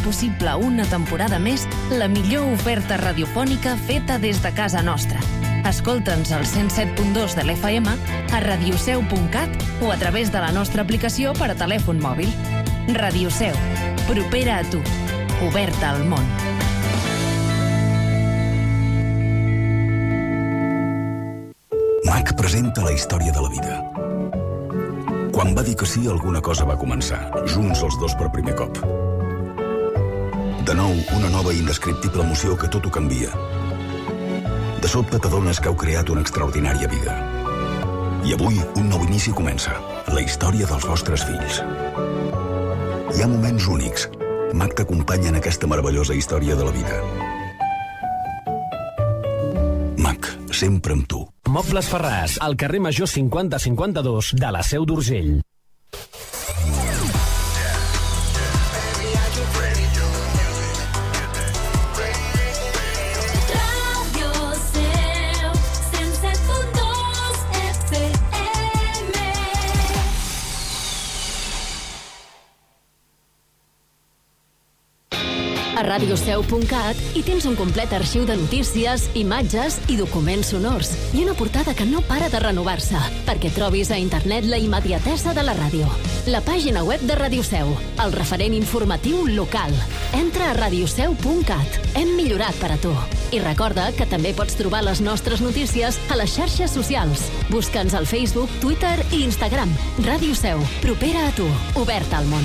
fent possible una temporada més la millor oferta radiofònica feta des de casa nostra. Escolta'ns al 107.2 de l'FM, a radioseu.cat o a través de la nostra aplicació per a telèfon mòbil. Radio Seu, propera a tu, oberta al món. Mac presenta la història de la vida. Quan va dir que sí, alguna cosa va començar, junts els dos per primer cop. De nou, una nova i indescriptible emoció que tot ho canvia. De sobte t'adones que heu creat una extraordinària vida. I avui, un nou inici comença. La història dels vostres fills. Hi ha moments únics. Mac t'acompanya en aquesta meravellosa història de la vida. Mac, sempre amb tu. Mobles Ferràs, al carrer Major 5052 de la Seu d'Urgell. A radioseu.cat hi tens un complet arxiu de notícies, imatges i documents sonors i una portada que no para de renovar-se perquè trobis a internet la immediatesa de la ràdio. La pàgina web de Radio Seu, el referent informatiu local. Entra a radioseu.cat. Hem millorat per a tu. I recorda que també pots trobar les nostres notícies a les xarxes socials. Busca'ns al Facebook, Twitter i Instagram. Ràdio Seu, propera a tu, oberta al món.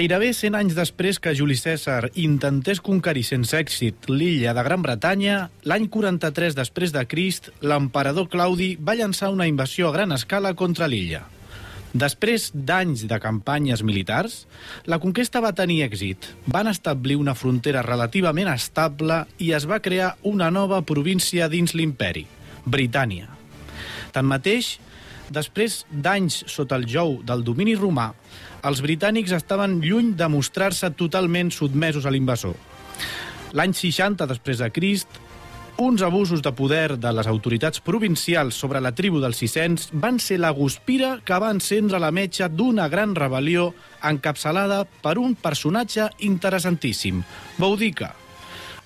Gairebé 100 anys després que Juli Cèsar intentés conquerir sense èxit l'illa de Gran Bretanya, l'any 43 després de Crist, l'emperador Claudi va llançar una invasió a gran escala contra l'illa. Després d'anys de campanyes militars, la conquesta va tenir èxit. Van establir una frontera relativament estable i es va crear una nova província dins l'imperi, Britània. Tanmateix, després d'anys sota el jou del domini romà, els britànics estaven lluny de mostrar-se totalment sotmesos a l'invasor. L'any 60 després de Crist, uns abusos de poder de les autoritats provincials sobre la tribu dels Sicens van ser la guspira que va encendre la metxa d'una gran rebel·lió encapçalada per un personatge interessantíssim, Boudica.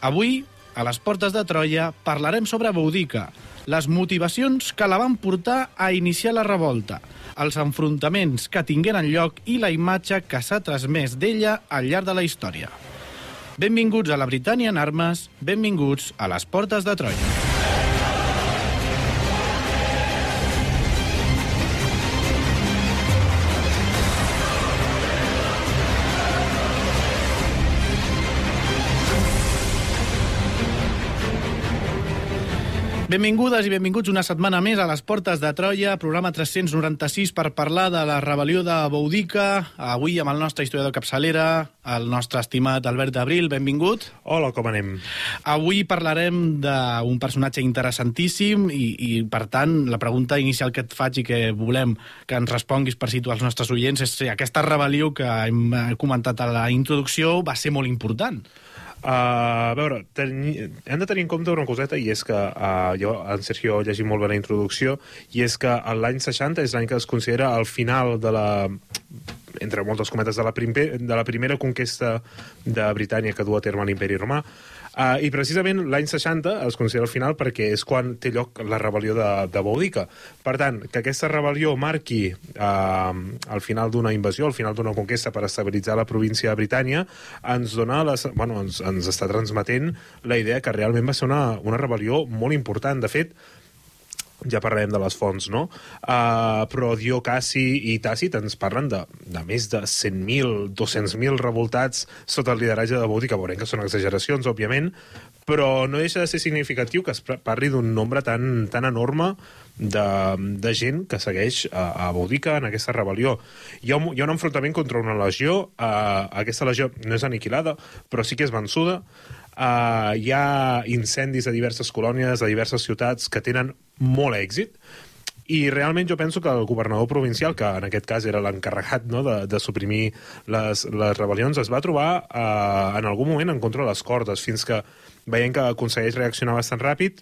Avui, a les portes de Troia, parlarem sobre Boudica, les motivacions que la van portar a iniciar la revolta, els enfrontaments que tingueren lloc i la imatge que s'ha transmès d'ella al llarg de la història. Benvinguts a la Britània en armes, benvinguts a les portes de Troia. Benvingudes i benvinguts una setmana més a les Portes de Troia, programa 396 per parlar de la rebel·lió de Boudica. Avui amb el nostre historiador capçalera, el nostre estimat Albert Abril, benvingut. Hola, com anem? Avui parlarem d'un personatge interessantíssim i, i, per tant, la pregunta inicial que et faig i que volem que ens responguis per situar els nostres oients és si aquesta rebel·lió que hem eh, comentat a la introducció va ser molt important. Uh, a veure, teni, hem de tenir en compte una coseta, i és que uh, jo, en Sergio, he llegit molt bé la introducció, i és que l'any 60 és l'any que es considera el final de la entre moltes cometes, de la, primer, de la primera conquesta de Britània que du a terme l'imperi romà. Uh, I precisament l'any 60 es considera el final perquè és quan té lloc la rebel·lió de, de Boudica. Per tant, que aquesta rebel·lió marqui uh, el final d'una invasió, el final d'una conquesta per estabilitzar la província de Britània, ens dona les, bueno, ens, ens està transmetent la idea que realment va ser una, una rebel·lió molt important. De fet, ja parlarem de les fonts, no? Uh, però Dio Cassi i Tàcit ens parlen de, de més de 100.000, 200.000 revoltats sota el lideratge de Boudica. Veurem que són exageracions, òbviament, però no deixa de ser significatiu que es parli d'un nombre tan, tan enorme de, de gent que segueix a, a Boudica en aquesta rebel·lió. Hi ha, un, hi ha un enfrontament contra una legió, uh, aquesta legió no és aniquilada, però sí que és vençuda, uh, hi ha incendis a diverses colònies, a diverses ciutats que tenen molt èxit, i realment jo penso que el governador provincial, que en aquest cas era l'encarregat no, de, de suprimir les, les rebel·lions, es va trobar eh, en algun moment en contra de les cordes, fins que veiem que aconsegueix reaccionar bastant ràpid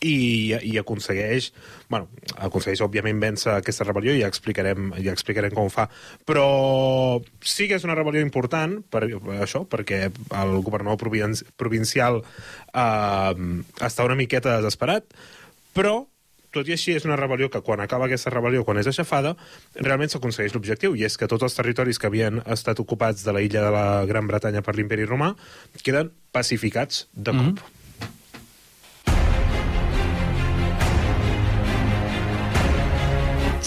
i, i aconsegueix, bueno, aconsegueix òbviament vèncer aquesta rebel·lió i ja explicarem, ja explicarem com ho fa, però sí que és una rebel·lió important per, per això, perquè el governador provin provincial eh, està una miqueta desesperat, però tot i així és una rebel·lió que quan acaba aquesta rebel·lió, quan és aixafada, realment s'aconsegueix l'objectiu, i és que tots els territoris que havien estat ocupats de la illa de la Gran Bretanya per l'imperi romà queden pacificats de cop. Mm -hmm.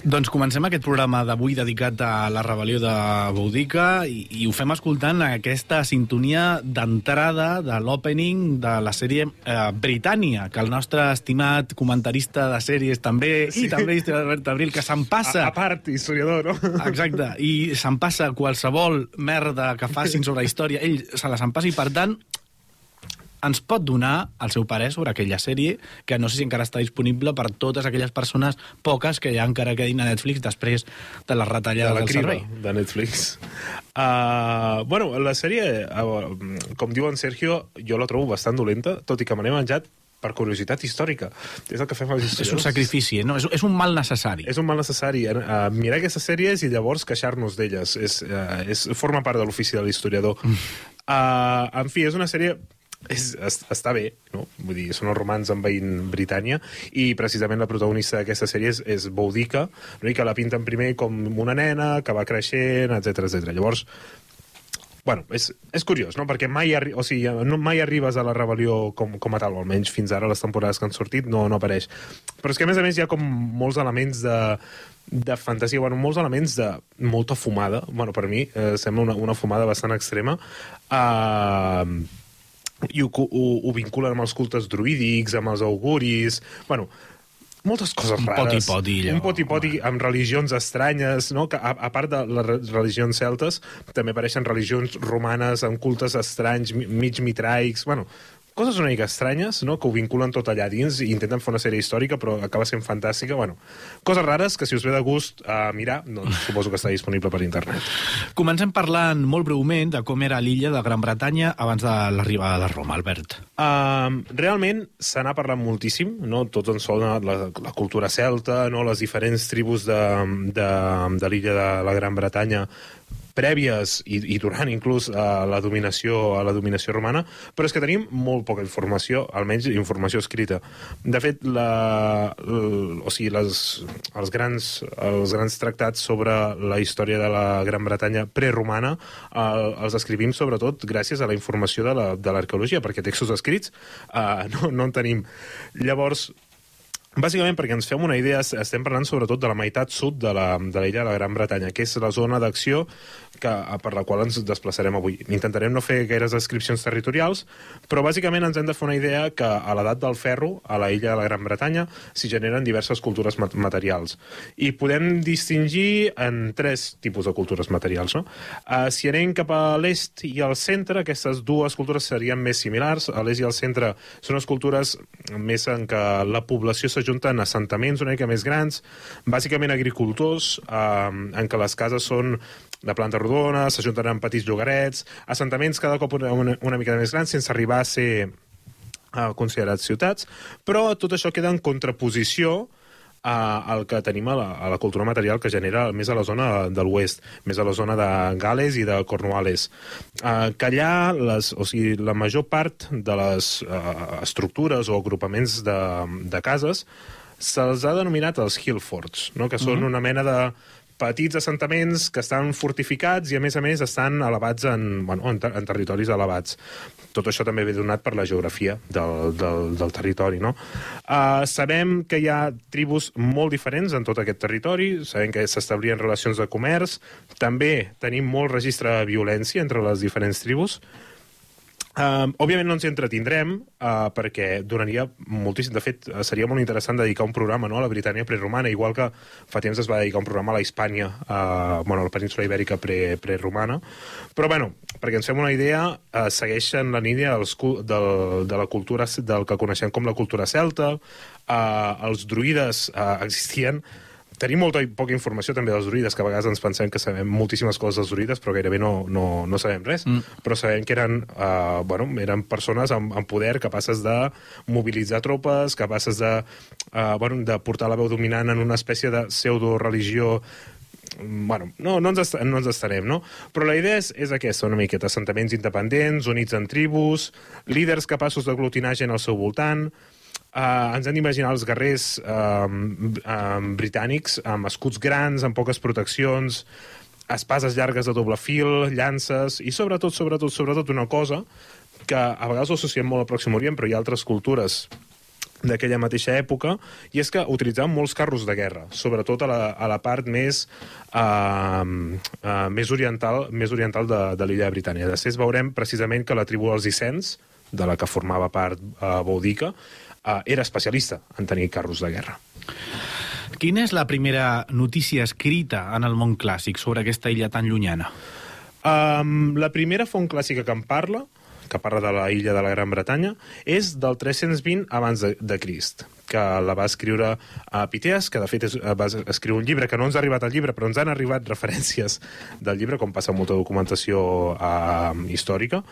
Doncs comencem aquest programa d'avui dedicat a la rebel·lió de Boudica i, i ho fem escoltant aquesta sintonia d'entrada de l'opening de la sèrie eh, Britània, que el nostre estimat comentarista de sèries també, sí. I també historiador Albert Abril, que se'n passa... A, a part, historiador, no? Exacte, i se'n passa qualsevol merda que facin sobre història, ell se la se'n passa i, per tant, ens pot donar el seu parer sobre aquella sèrie, que no sé si encara està disponible per totes aquelles persones, poques, que ja encara quedin a Netflix després de les de retallades la del servei. de Netflix. Uh, bueno, la sèrie, uh, com diu en Sergio, jo la trobo bastant dolenta, tot i que me l'he menjat per curiositat històrica. És el que fem els És un historiadors. sacrifici, eh? no? és, és un mal necessari. És un mal necessari uh, mirar aquestes sèries i llavors queixar-nos d'elles. És, uh, és, forma part de l'ofici de l'historiador. Mm. Uh, en fi, és una sèrie és, es, està bé, no? Vull dir, són els romans envaint Britània i precisament la protagonista d'aquesta sèrie és, és Boudica, no? i que la pinten primer com una nena que va creixent, etc etc. Llavors, bueno, és, és curiós, no? Perquè mai, arri o sigui, no, mai arribes a la rebel·lió com, com a tal, o almenys fins ara les temporades que han sortit no, no apareix. Però és que, a més a més, hi ha com molts elements de, de fantasia, bueno, molts elements de molta fumada. Bueno, per mi eh, sembla una, una fumada bastant extrema. Uh, i ho, ho, ho vinculen amb els cultes druídics, amb els auguris... Bueno, moltes coses Un rares. poti-poti, allò. Un poti-poti amb religions estranyes, no? que a, a part de les re- religions celtes, també apareixen religions romanes amb cultes estranys, mi- mig mitraics... Bueno, coses una mica estranyes, no? que ho vinculen tot allà dins i intenten fer una sèrie històrica, però acaba sent fantàstica. Bueno, coses rares que si us ve de gust a mirar, doncs suposo que està disponible per internet. Comencem parlant molt breument de com era l'illa de Gran Bretanya abans de l'arribada de Roma, Albert. Um, realment se n'ha parlat moltíssim, no? tots ens sona la, la cultura celta, no? les diferents tribus de, de, de l'illa de la Gran Bretanya prèvies i, i durant inclús a la dominació a la dominació romana, però és que tenim molt poca informació, almenys informació escrita. De fet, la, o sigui, les, els, grans, els grans tractats sobre la història de la Gran Bretanya preromana el, els escrivim sobretot gràcies a la informació de la- de l'arqueologia, perquè textos escrits eh, no, no en tenim. Llavors, Bàsicament perquè ens fem una idea, es- estem parlant sobretot de la meitat sud de la, de l'illa de la Gran Bretanya, que és la zona d'acció per la qual ens desplaçarem avui. Intentarem no fer gaires descripcions territorials, però bàsicament ens hem de fer una idea que a l'edat del ferro, a la illa de la Gran Bretanya, s'hi generen diverses cultures mat- materials. I podem distingir en tres tipus de cultures materials. No? Uh, si anem cap a l'est i al centre, aquestes dues cultures serien més similars. A l'est i al centre són les cultures més en què la població s'ajunta en assentaments una mica més grans, bàsicament agricultors, eh, en què les cases són de planta rodona, s'ajunten en petits llogarets, assentaments cada cop una, una, una mica més grans, sense arribar a ser eh, considerats ciutats, però tot això queda en contraposició a, al que tenim a la, a la cultura material que genera més a la zona de l'oest, més a la zona de Gales i de Cornualles. Uh, que allà les, o sigui, la major part de les uh, estructures o agrupaments de, de cases se'ls ha denominat els Hillforts, no? que són Mhm. una mena de petits assentaments que estan fortificats i, a més a més, estan elevats en, bueno, en, ter en territoris elevats. Tot això també ve donat per la geografia del, del, del territori, no? Uh, sabem que hi ha tribus molt diferents en tot aquest territori, sabem que s'establien relacions de comerç, també tenim molt registre de violència entre les diferents tribus, Uh, òbviament no ens hi entretindrem uh, perquè donaria moltíssim... De fet, uh, seria molt interessant dedicar un programa no, a la Britània preromana, igual que fa temps es va dedicar un programa a la Hispània, uh, bueno, a la península ibèrica pre. Però, bueno, perquè ens fem una idea, uh, segueixen la línia dels, del, de la cultura del que coneixem com la cultura celta, uh, els druides uh, existien Tenim molta i poca informació també dels druides, que a vegades ens pensem que sabem moltíssimes coses dels druides, però gairebé no, no, no sabem res. Mm. Però sabem que eren, uh, bueno, eren persones amb, amb poder, capaces de mobilitzar tropes, capaces de, uh, bueno, de portar la veu dominant en una espècie de pseudo-religió Mm, bueno, no, no, ens no ens estarem, no? Però la idea és, és aquesta, una miqueta, assentaments independents, units en tribus, líders capaços d'aglutinar gent al seu voltant, Uh, ens hem d'imaginar els guerrers uh, uh, britànics amb escuts grans, amb poques proteccions, espases llargues de doble fil, llances, i sobretot, sobretot, sobretot una cosa que a vegades ho associem molt al Pròxim Orient, però hi ha altres cultures d'aquella mateixa època, i és que utilitzaven molts carros de guerra, sobretot a la, a la part més, uh, uh, més oriental, més oriental de, de l'illa de Britània. Després veurem precisament que la tribu dels Icens, de la que formava part uh, Boudica, uh, era especialista en tenir carros de guerra. Quina és la primera notícia escrita en el món clàssic sobre aquesta illa tan llunyana? Um, la primera font clàssica que en parla, que parla de la illa de la Gran Bretanya, és del 320 abans de, de Crist, que la va escriure a Piteas, que de fet és, va escriure un llibre, que no ens ha arribat al llibre, però ens han arribat referències del llibre, com passa molta documentació uh, històrica,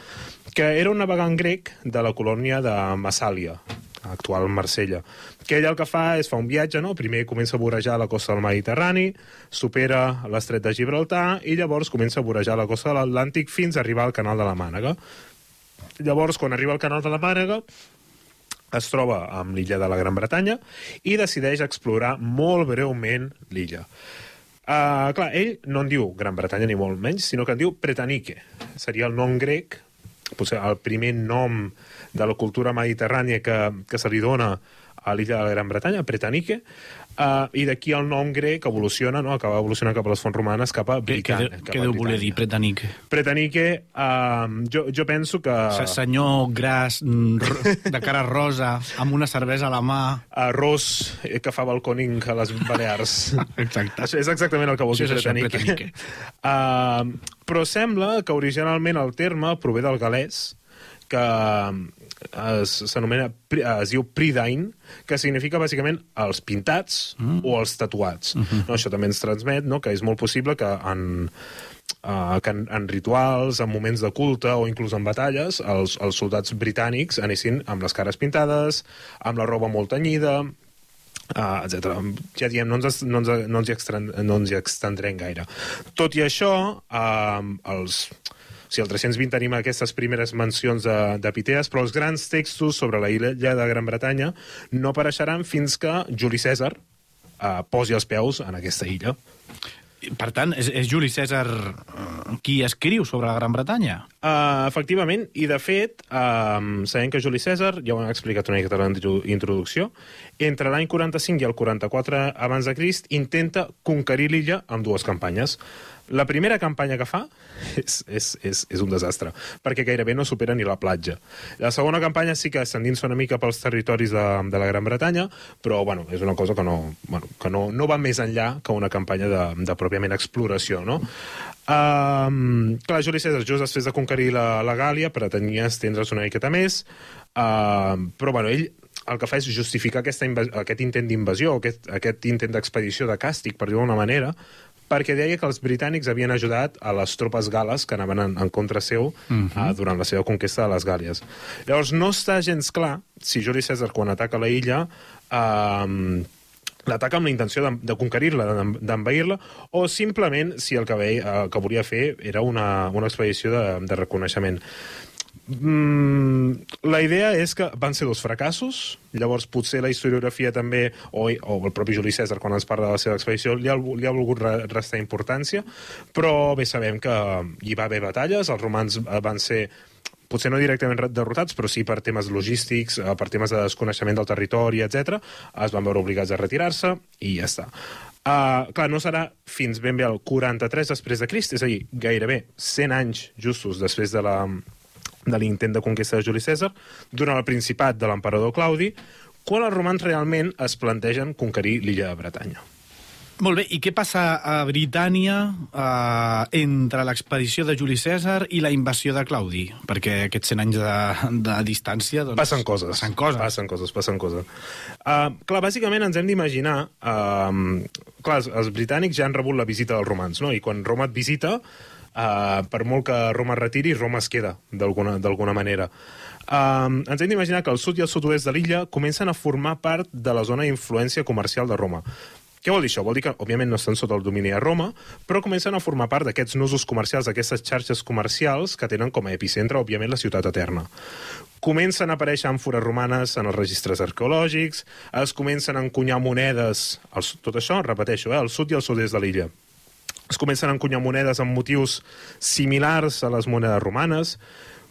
que era un navegant grec de la colònia de Massàlia, actual Marsella, que ell el que fa és fa un viatge, no? primer comença a vorejar la costa del Mediterrani, supera l'estret de Gibraltar i llavors comença a vorejar la costa de l'Atlàntic fins a arribar al canal de la Mànega. Llavors, quan arriba al canal de la Mànega, es troba amb l'illa de la Gran Bretanya i decideix explorar molt breument l'illa. Uh, clar, ell no en diu Gran Bretanya ni molt menys, sinó que en diu Pretanique. Seria el nom grec, potser el primer nom de la cultura mediterrània que, que se li dona a l'illa de la Gran Bretanya, Pretanique, uh, i d'aquí el nom grec evoluciona, no? acaba evolucionant cap a les fonts romanes, cap a què, Britània. què deu voler dir, Pretanique? Pretanique, uh, jo, jo penso que... Se- Senyor gras, mm, de cara rosa, amb una cervesa a la mà... Arròs eh, que fa balcòning a les Balears. Exacte. Això és exactament el que vol dir això, Pretanique. Uh, però sembla que originalment el terme prové del galès, que s'anomena, pri- es diu Pridine, que significa bàsicament els pintats mm. o els tatuats. Mm -hmm. no, això també ens transmet no, que és molt possible que en, uh, que en, en rituals, en moments de culte o inclús en batalles, els, els soldats britànics anessin amb les cares pintades, amb la roba molt tenyida, uh, etc. Ja diem, no ens, no ens, no ens, hi, extren, no ens hi extendrem gaire. Tot i això, uh, els, o sigui, al 320 tenim aquestes primeres mencions de, de Pitees, però els grans textos sobre la illa de Gran Bretanya no apareixeran fins que Juli Cèsar uh, posi els peus en aquesta illa. Per tant, és, és Juli César eh, qui escriu sobre la Gran Bretanya? Uh, efectivament, i de fet, um, sabem que Juli César, ja ho hem explicat una miqueta a la intro- introducció, entre l'any 45 i el 44 abans de Crist intenta conquerir l'illa amb dues campanyes. La primera campanya que fa és, és, és, és un desastre, perquè gairebé no supera ni la platja. La segona campanya sí que s'endinsa una mica pels territoris de, de la Gran Bretanya, però bueno, és una cosa que no, bueno, que no, no va més enllà que una campanya de, de pròpiament exploració, no? Um, clar, Juli César, just després de conquerir la, la Gàlia, pretenia estendre's una miqueta més, uh, però bueno, ell el que fa és justificar aquesta aquest intent d'invasió, aquest, aquest intent d'expedició de càstig, per dir-ho d'una manera, perquè deia que els britànics havien ajudat a les tropes gales que anaven en, en contra seu Mhm. uh, durant la seva conquesta de les Gàlies. Llavors, no està gens clar si Juli César, quan ataca la illa, uh, l'ataca amb la intenció de, de conquerir-la, d'en- d'envair-la, o simplement si el que, ve, eh, que volia fer era una, una expedició de, de reconeixement. Mm, la idea és que van ser dos fracassos, llavors potser la historiografia també, o, o el propi Juli César, quan ens parla de la seva expedició, li ha, li ha volgut re- restar importància, però bé sabem que hi va haver batalles, els romans eh, van ser potser no directament re- derrotats, però sí per temes logístics, eh, per temes de desconeixement del territori, etc. es van veure obligats a retirar-se i ja està. Uh, clar, no serà fins ben bé el 43 després de Crist, és a dir, gairebé 100 anys justos després de la de l'intent de conquesta de Juli Cèsar, durant el principat de l'emperador Claudi, quan els romans realment es plantegen conquerir l'illa de Bretanya. Molt bé, i què passa a Britània eh, entre l'expedició de Juli Cèsar i la invasió de Claudi? Perquè aquests 100 anys de, de distància... Doncs, Passen coses. Passen coses. Passen coses, passen coses. Uh, clar, bàsicament ens hem d'imaginar... Uh, clar, els, els britànics ja han rebut la visita dels romans, no? I quan Roma et visita, uh, per molt que Roma es retiri, Roma es queda, d'alguna manera. Um, ens hem d'imaginar que el sud i el sud-oest de l'illa comencen a formar part de la zona d'influència comercial de Roma. Què vol dir això? Vol dir que, òbviament, no estan sota el domini de Roma, però comencen a formar part d'aquests nusos comercials, d'aquestes xarxes comercials que tenen com a epicentre, òbviament, la ciutat eterna. Comencen a aparèixer àmfores romanes en els registres arqueològics, es comencen a encunyar monedes, tot això, repeteixo, eh, al sud i al sud-est de l'illa. Es comencen a encunyar monedes amb motius similars a les monedes romanes,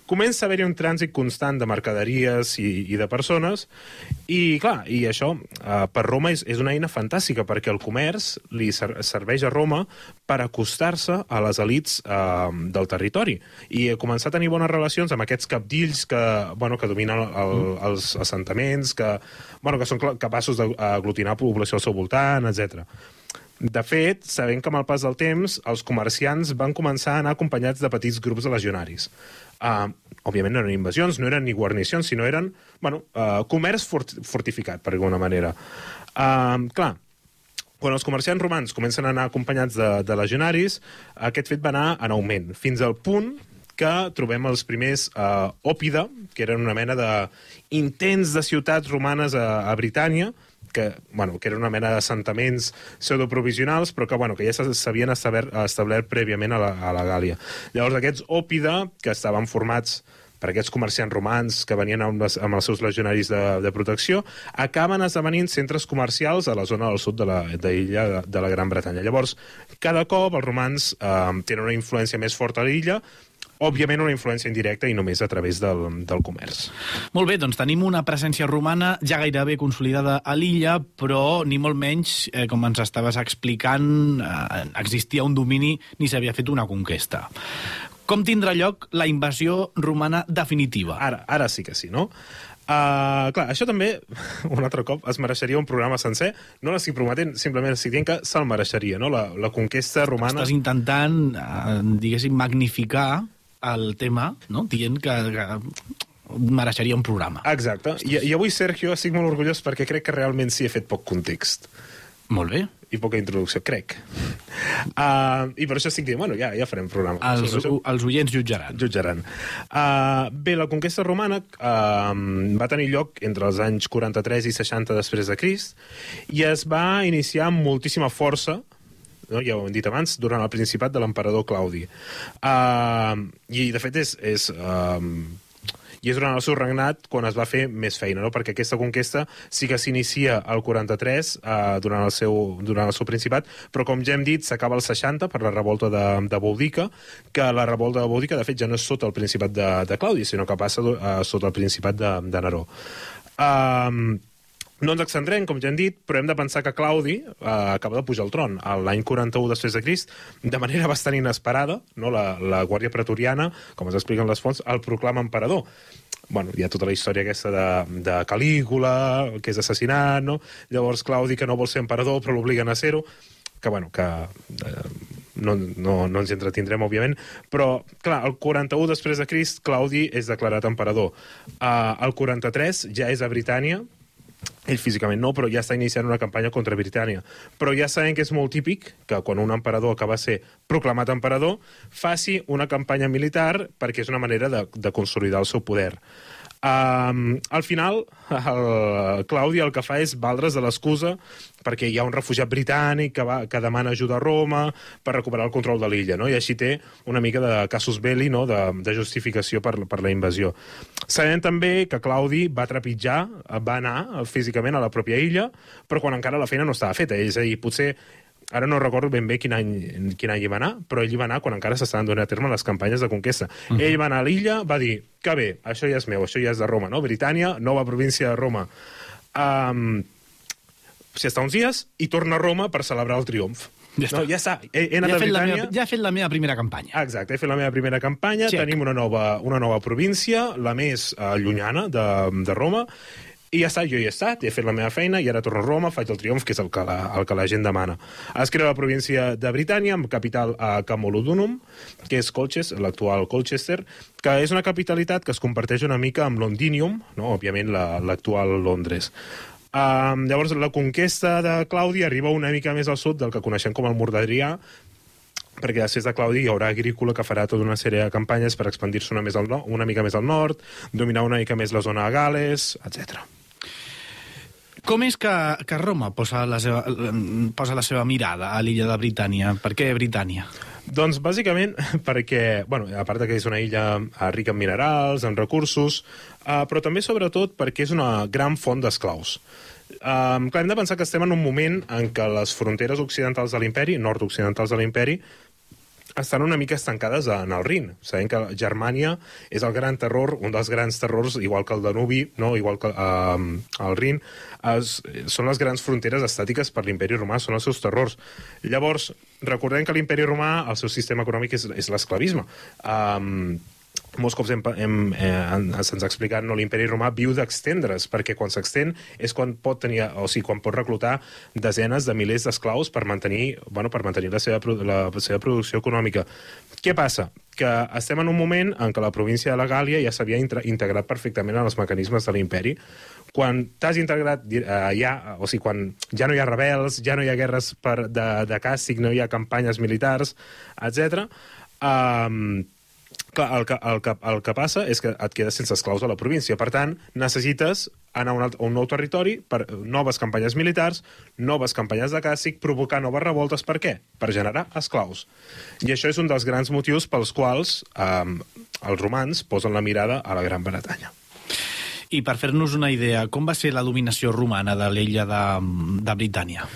comença a haver-hi un trànsit constant de mercaderies i, i de persones, i clar, i això eh, per Roma és, és una eina fantàstica, perquè el comerç li ser, serveix a Roma per acostar-se a les elites eh, del territori, i començar a tenir bones relacions amb aquests capdills que, bueno, que dominen el, els assentaments, que, bueno, que són capaços d'aglutinar població al seu voltant, etc. De fet, sabem que amb el pas del temps els comerciants van començar a anar acompanyats de petits grups de legionaris. Uh, òbviament no eren invasions, no eren ni guarnicions, sinó eren bueno, uh, comerç fort fortificat, per alguna manera. Uh, clar, quan els comerciants romans comencen a anar acompanyats de, de legionaris, aquest fet va anar en augment, fins al punt que trobem els primers uh, òpida, que eren una mena d'intents de ciutats romanes a, a Britània, que, bueno, que era una mena d'assentaments pseudoprovisionals, però que, bueno, que ja s'ha- s'havien establert, prèviament a la, a la Gàlia. Llavors, aquests òpida, que estaven formats per aquests comerciants romans que venien amb, les, amb els seus legionaris de, de protecció, acaben esdevenint centres comercials a la zona del sud de la, de l'illa de, de la Gran Bretanya. Llavors, cada cop els romans eh, tenen una influència més forta a l'illa, òbviament una influència indirecta i només a través del, del comerç. Molt bé, doncs tenim una presència romana ja gairebé consolidada a l'illa, però ni molt menys, eh, com ens estaves explicant, eh, existia un domini ni s'havia fet una conquesta. Com tindrà lloc la invasió romana definitiva? Ara, ara sí que sí, no? Uh, clar, això també, un altre cop, es mereixeria un programa sencer. No l'estic prometent, simplement estic dient que se'l mereixeria, no? La, la conquesta romana... Estàs intentant, eh, diguéssim, magnificar el tema, no? dient que, que mereixeria un programa. Exacte. I, I avui, Sergio, estic molt orgullós perquè crec que realment sí he fet poc context. Molt bé. I poca introducció, crec. Uh, I per això estic dient, bueno, ja, ja farem programa. Els, els oients jutjaran. jutjaran. Uh, bé, la conquesta romana uh, va tenir lloc entre els anys 43 i 60 després de Crist i es va iniciar amb moltíssima força no? ja ho hem dit abans, durant el principat de l'emperador Claudi. Uh, I, de fet, és, és uh, i és durant el seu regnat quan es va fer més feina, no? perquè aquesta conquesta sí que s'inicia al 43 eh, durant, el seu, durant el seu principat, però com ja hem dit, s'acaba al 60 per la revolta de, de Boudica, que la revolta de Boudica, de fet, ja no és sota el principat de, de Claudi, sinó que passa eh, sota el principat de, de Neró. Um, no ens extendrem, com ja hem dit, però hem de pensar que Claudi eh, acaba de pujar al tron l'any 41 després de Crist, de manera bastant inesperada, no? la, la Guàrdia Pretoriana, com es expliquen les fonts, el proclama emperador. Bueno, hi ha tota la història aquesta de, de Calígula, que és assassinat, no? Llavors Claudi, que no vol ser emperador, però l'obliguen a ser-ho, que, bueno, que eh, no, no, no ens entretindrem, òbviament, però, clar, el 41 després de Crist, Claudi és declarat emperador. Uh, el 43 ja és a Britània, ell físicament no, però ja està iniciant una campanya contra Britània. Però ja sabem que és molt típic que quan un emperador acaba de ser proclamat emperador, faci una campanya militar perquè és una manera de, de consolidar el seu poder. Um, al final, el Claudi el que fa és valdre's de l'excusa perquè hi ha un refugiat britànic que, va, que demana ajuda a Roma per recuperar el control de l'illa, no? i així té una mica de casus belli, no? de, de justificació per, per la invasió. Sabem també que Claudi va trepitjar, va anar físicament a la pròpia illa, però quan encara la feina no estava feta, és a dir, potser ara no recordo ben bé quin any, quin any hi va anar, però ell hi va anar quan encara s'estaven donant a terme les campanyes de conquesta. Uh -huh. Ell va anar a l'illa, va dir, que bé, això ja és meu, això ja és de Roma, no? Britània, nova província de Roma. Um, S'hi està uns dies i torna a Roma per celebrar el triomf. Ja està. No, ja està. He, he anat Ja he, fet la Britània... meva, ja he fet la meva primera campanya. Exacte, he fet la meva primera campanya, Check. tenim una nova, una nova província, la més uh, llunyana de, de Roma, i ja està, jo hi he estat, he fet la meva feina, i ara torno a Roma, faig el triomf, que és el que la, el que la gent demana. Es crea la província de Britània, amb capital a Camolodunum, que és Colchester, l'actual Colchester, que és una capitalitat que es comparteix una mica amb Londinium, no? òbviament la- l'actual Londres. Um, llavors, la conquesta de Claudi arriba una mica més al sud del que coneixem com el mur d'Adrià, perquè després de Claudi hi haurà Agrícola que farà tota una sèrie de campanyes per expandir-se una, més al no, una mica més al nord, dominar una mica més la zona de Gales, etc. Com és que, que Roma posa la, seva, posa la seva mirada a l'illa de Britània? Per què Britània? Doncs bàsicament perquè, bueno, a part que és una illa eh, rica en minerals, en recursos, eh, però també sobretot perquè és una gran font d'esclaus. Um, clar, hem de pensar que estem en un moment en què les fronteres occidentals de l'imperi, nord-occidentals de l'imperi, estan una mica estancades en el Rin. Sabem que Germània és el gran terror, un dels grans terrors, igual que el Danubi, no? igual que um, el Rin, es, són les grans fronteres estàtiques per l'imperi romà, són els seus terrors. Llavors, recordem que l'imperi romà, el seu sistema econòmic és, és l'esclavisme. Um, molts cops hem, hem, eh, se'ns ha explicat no, l'imperi romà viu d'extendre's, perquè quan s'extén és quan pot tenir, o sigui, quan pot reclutar desenes de milers d'esclaus per mantenir, bueno, per mantenir la seva, la seva producció econòmica. Què passa? Que estem en un moment en què la província de la Gàlia ja s'havia integrat perfectament en els mecanismes de l'imperi. Quan t'has integrat eh, ja, o sigui, quan ja no hi ha rebels, ja no hi ha guerres per, de, de càstig, no hi ha campanyes militars, etc. Um, clar, el que, el, que, el que passa és que et quedes sense esclaus a la província. Per tant, necessites anar a un, alt, a un nou territori per noves campanyes militars, noves campanyes de càstig, provocar noves revoltes. Per què? Per generar esclaus. I això és un dels grans motius pels quals um, els romans posen la mirada a la Gran Bretanya. I per fer-nos una idea, com va ser la dominació romana de l'illa de, de Britània?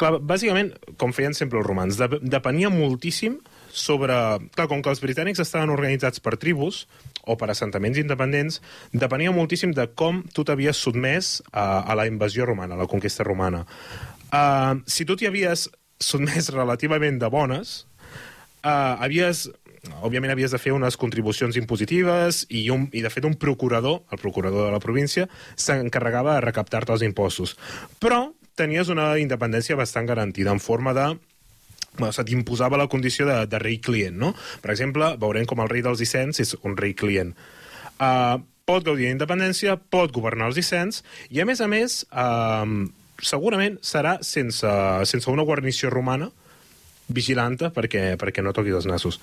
Clar, bàsicament, com feien sempre els romans, de, depenia moltíssim sobre... Clar, com que els britànics estaven organitzats per tribus o per assentaments independents, depenia moltíssim de com tu t'havies sotmès a, a la invasió romana, a la conquesta romana. Uh, si tu t'hi havies sotmès relativament de bones, uh, havies òbviament havies de fer unes contribucions impositives i, un, i de fet un procurador, el procurador de la província, s'encarregava de recaptar-te els impostos. Però tenies una independència bastant garantida en forma de se t'imposava la condició de, de rei client, no? Per exemple, veurem com el rei dels Icens és un rei client. Uh, pot gaudir d'independència, pot governar els Icens, i a més a més, uh, segurament serà sense, sense una guarnició romana, vigilanta perquè, perquè no toqui els nassos.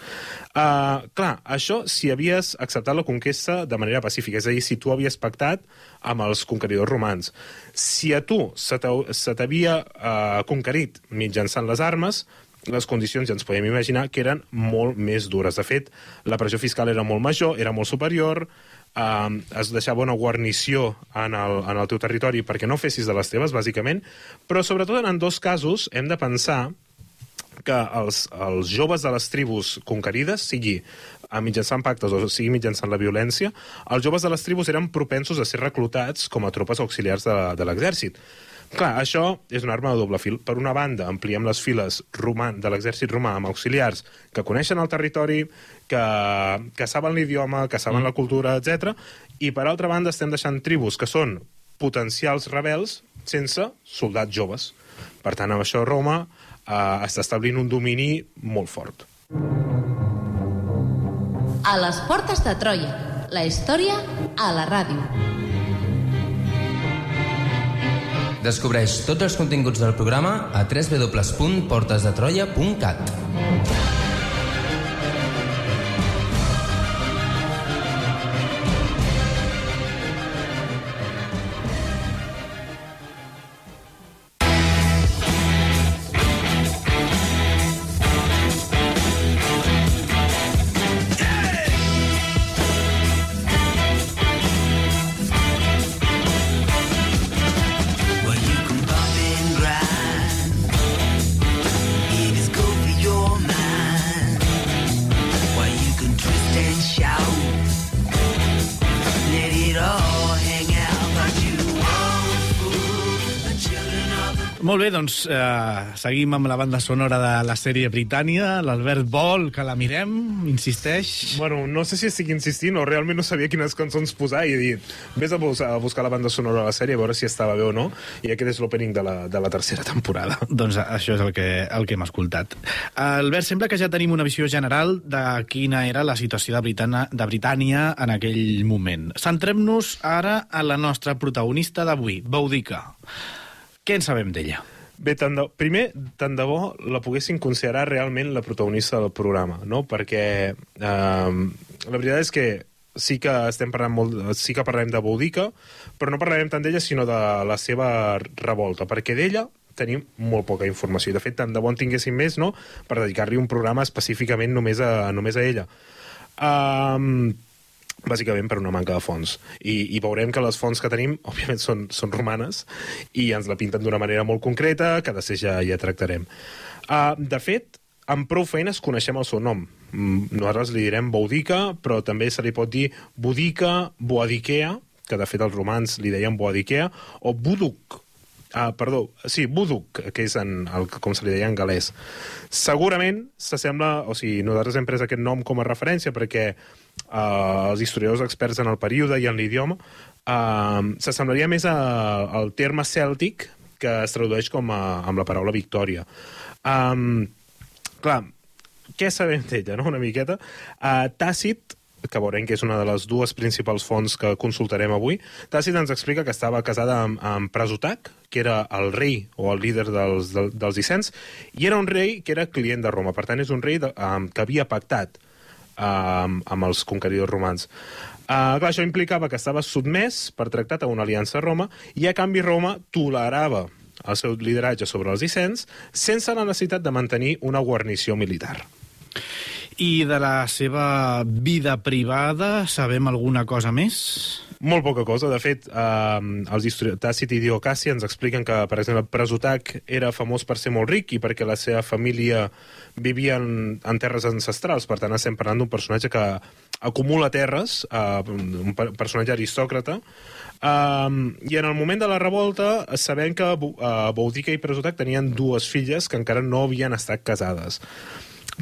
Uh, clar, això si havies acceptat la conquesta de manera pacífica, és a dir, si tu havies pactat amb els conqueridors romans. Si a tu se t'havia uh, conquerit mitjançant les armes, les condicions ja ens podem imaginar que eren molt més dures. De fet, la pressió fiscal era molt major, era molt superior, eh, es deixava una guarnició en el, en el teu territori perquè no fessis de les teves, bàsicament, però sobretot en dos casos hem de pensar que els, els joves de les tribus conquerides, sigui a mitjançant pactes o sigui mitjançant la violència, els joves de les tribus eren propensos a ser reclutats com a tropes auxiliars de, de l'exèrcit. Clar, això és una arma de doble fil. Per una banda, ampliem les files roman, de l'exèrcit romà amb auxiliars que coneixen el territori, que, que saben l'idioma, que saben mm. la cultura, etc. I per altra banda, estem deixant tribus que són potencials rebels sense soldats joves. Per tant, amb això Roma eh, està establint un domini molt fort. A les portes de Troia. La història a la ràdio. Descobreix tots els continguts del programa a www.portesdetroia.cat. doncs eh, seguim amb la banda sonora de la sèrie Britània. L'Albert vol que la mirem, insisteix. Bueno, no sé si estic insistint o realment no sabia quines cançons posar i he dit, vés a, bus a buscar la banda sonora de la sèrie a veure si estava bé o no, i aquest és l'opening de, la, de la tercera temporada. Doncs això és el que, el que hem escoltat. Albert, sembla que ja tenim una visió general de quina era la situació de, Britana, de Britània en aquell moment. Centrem-nos ara a la nostra protagonista d'avui, Boudica. Què en sabem d'ella? Bé, tant de, primer, tant de bo la poguessin considerar realment la protagonista del programa, no? Perquè eh, la veritat és que sí que estem parlant molt, sí que parlarem de Boudica, però no parlarem tant d'ella, sinó de la seva revolta, perquè d'ella tenim molt poca informació. De fet, tant de bo en tinguéssim més, no?, per dedicar-li un programa específicament només a, només a ella. Um, bàsicament per una manca de fons. I, i veurem que les fonts que tenim, òbviament, són, són romanes i ens la pinten d'una manera molt concreta, que després ja, ja tractarem. Uh, de fet, amb prou feines coneixem el seu nom. Mm, Nosaltres li direm Boudica, però també se li pot dir Boudica, Boadicea, que de fet els romans li deien Boadicea, o Buduc, Ah, perdó, sí, Buduk, que és en el, com se li deia en galès. Segurament s'assembla, o sigui, nosaltres hem pres aquest nom com a referència perquè uh, els historiadors experts en el període i en l'idioma uh, s'assemblaria més al terme cèltic que es tradueix com a, amb la paraula victòria. Um, clar, què sabem d'ella, no?, una miqueta? Uh, Tàcit que veurem que és una de les dues principals fonts que consultarem avui, Tàcit ens explica que estava casada amb, amb Presutac, que era el rei o el líder dels, del, dels Icens, i era un rei que era client de Roma. Per tant, és un rei de, um, que havia pactat um, amb els conqueridors romans. Uh, clar, això implicava que estava sotmès per tractat a una aliança a Roma i a canvi Roma tolerava el seu lideratge sobre els Icens sense la necessitat de mantenir una guarnició militar. I de la seva vida privada sabem alguna cosa més? Molt poca cosa. De fet, eh, els Tàcit i Diocasi ens expliquen que, per exemple, Presutac era famós per ser molt ric i perquè la seva família vivia en, en terres ancestrals. Per tant, estem parlant d'un personatge que acumula terres, eh, un per- personatge aristòcrata, Um, I en el moment de la revolta sabem que uh, Boudica i Presutac tenien dues filles que encara no havien estat casades.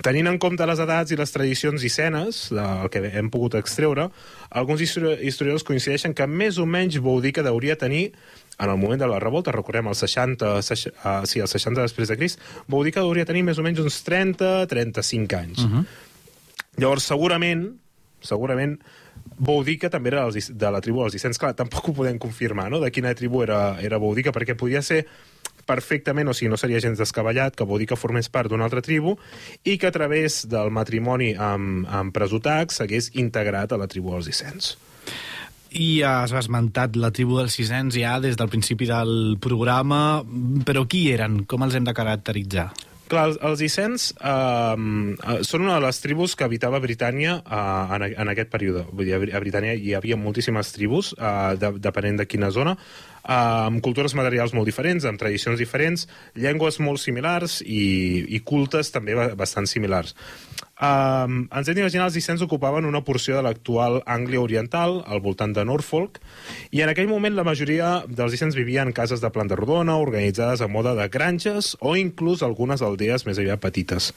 Tenint en compte les edats i les tradicions icenes, del que hem pogut extreure, alguns histori- historiadors coincideixen que més o menys Boudica hauria tenir en el moment de la revolta, recordem el 60, seix- uh, sí, el 60 després de Crist, Boudica hauria tenir més o menys uns 30-35 anys. Uh -huh. Llavors, segurament, segurament, Boudica també era de la tribu dels Icens. Clar, tampoc ho podem confirmar, no?, de quina tribu era, era Boudica, perquè podia ser perfectament, o sigui, no seria gens descabellat que Boudica formés part d'una altra tribu i que a través del matrimoni amb, amb Presutac s'hagués integrat a la tribu dels Icens. I has esmentat la tribu dels Sisens ja des del principi del programa, però qui eren? Com els hem de caracteritzar? Clar, els, els Icens uh, són una de les tribus que habitava Britània uh, en, en aquest període. Vull dir, a Bri- a Britània hi havia moltíssimes tribus, uh, de, depenent de quina zona, amb cultures materials molt diferents, amb tradicions diferents, llengües molt similars i, i cultes també ba- bastant similars. Um, ens hem d'imaginar els Icens ocupaven una porció de l'actual Ànglia Oriental, al voltant de Norfolk, i en aquell moment la majoria dels Icens vivien en cases de planta rodona, organitzades a moda de granges o inclús algunes aldees més aviat petites.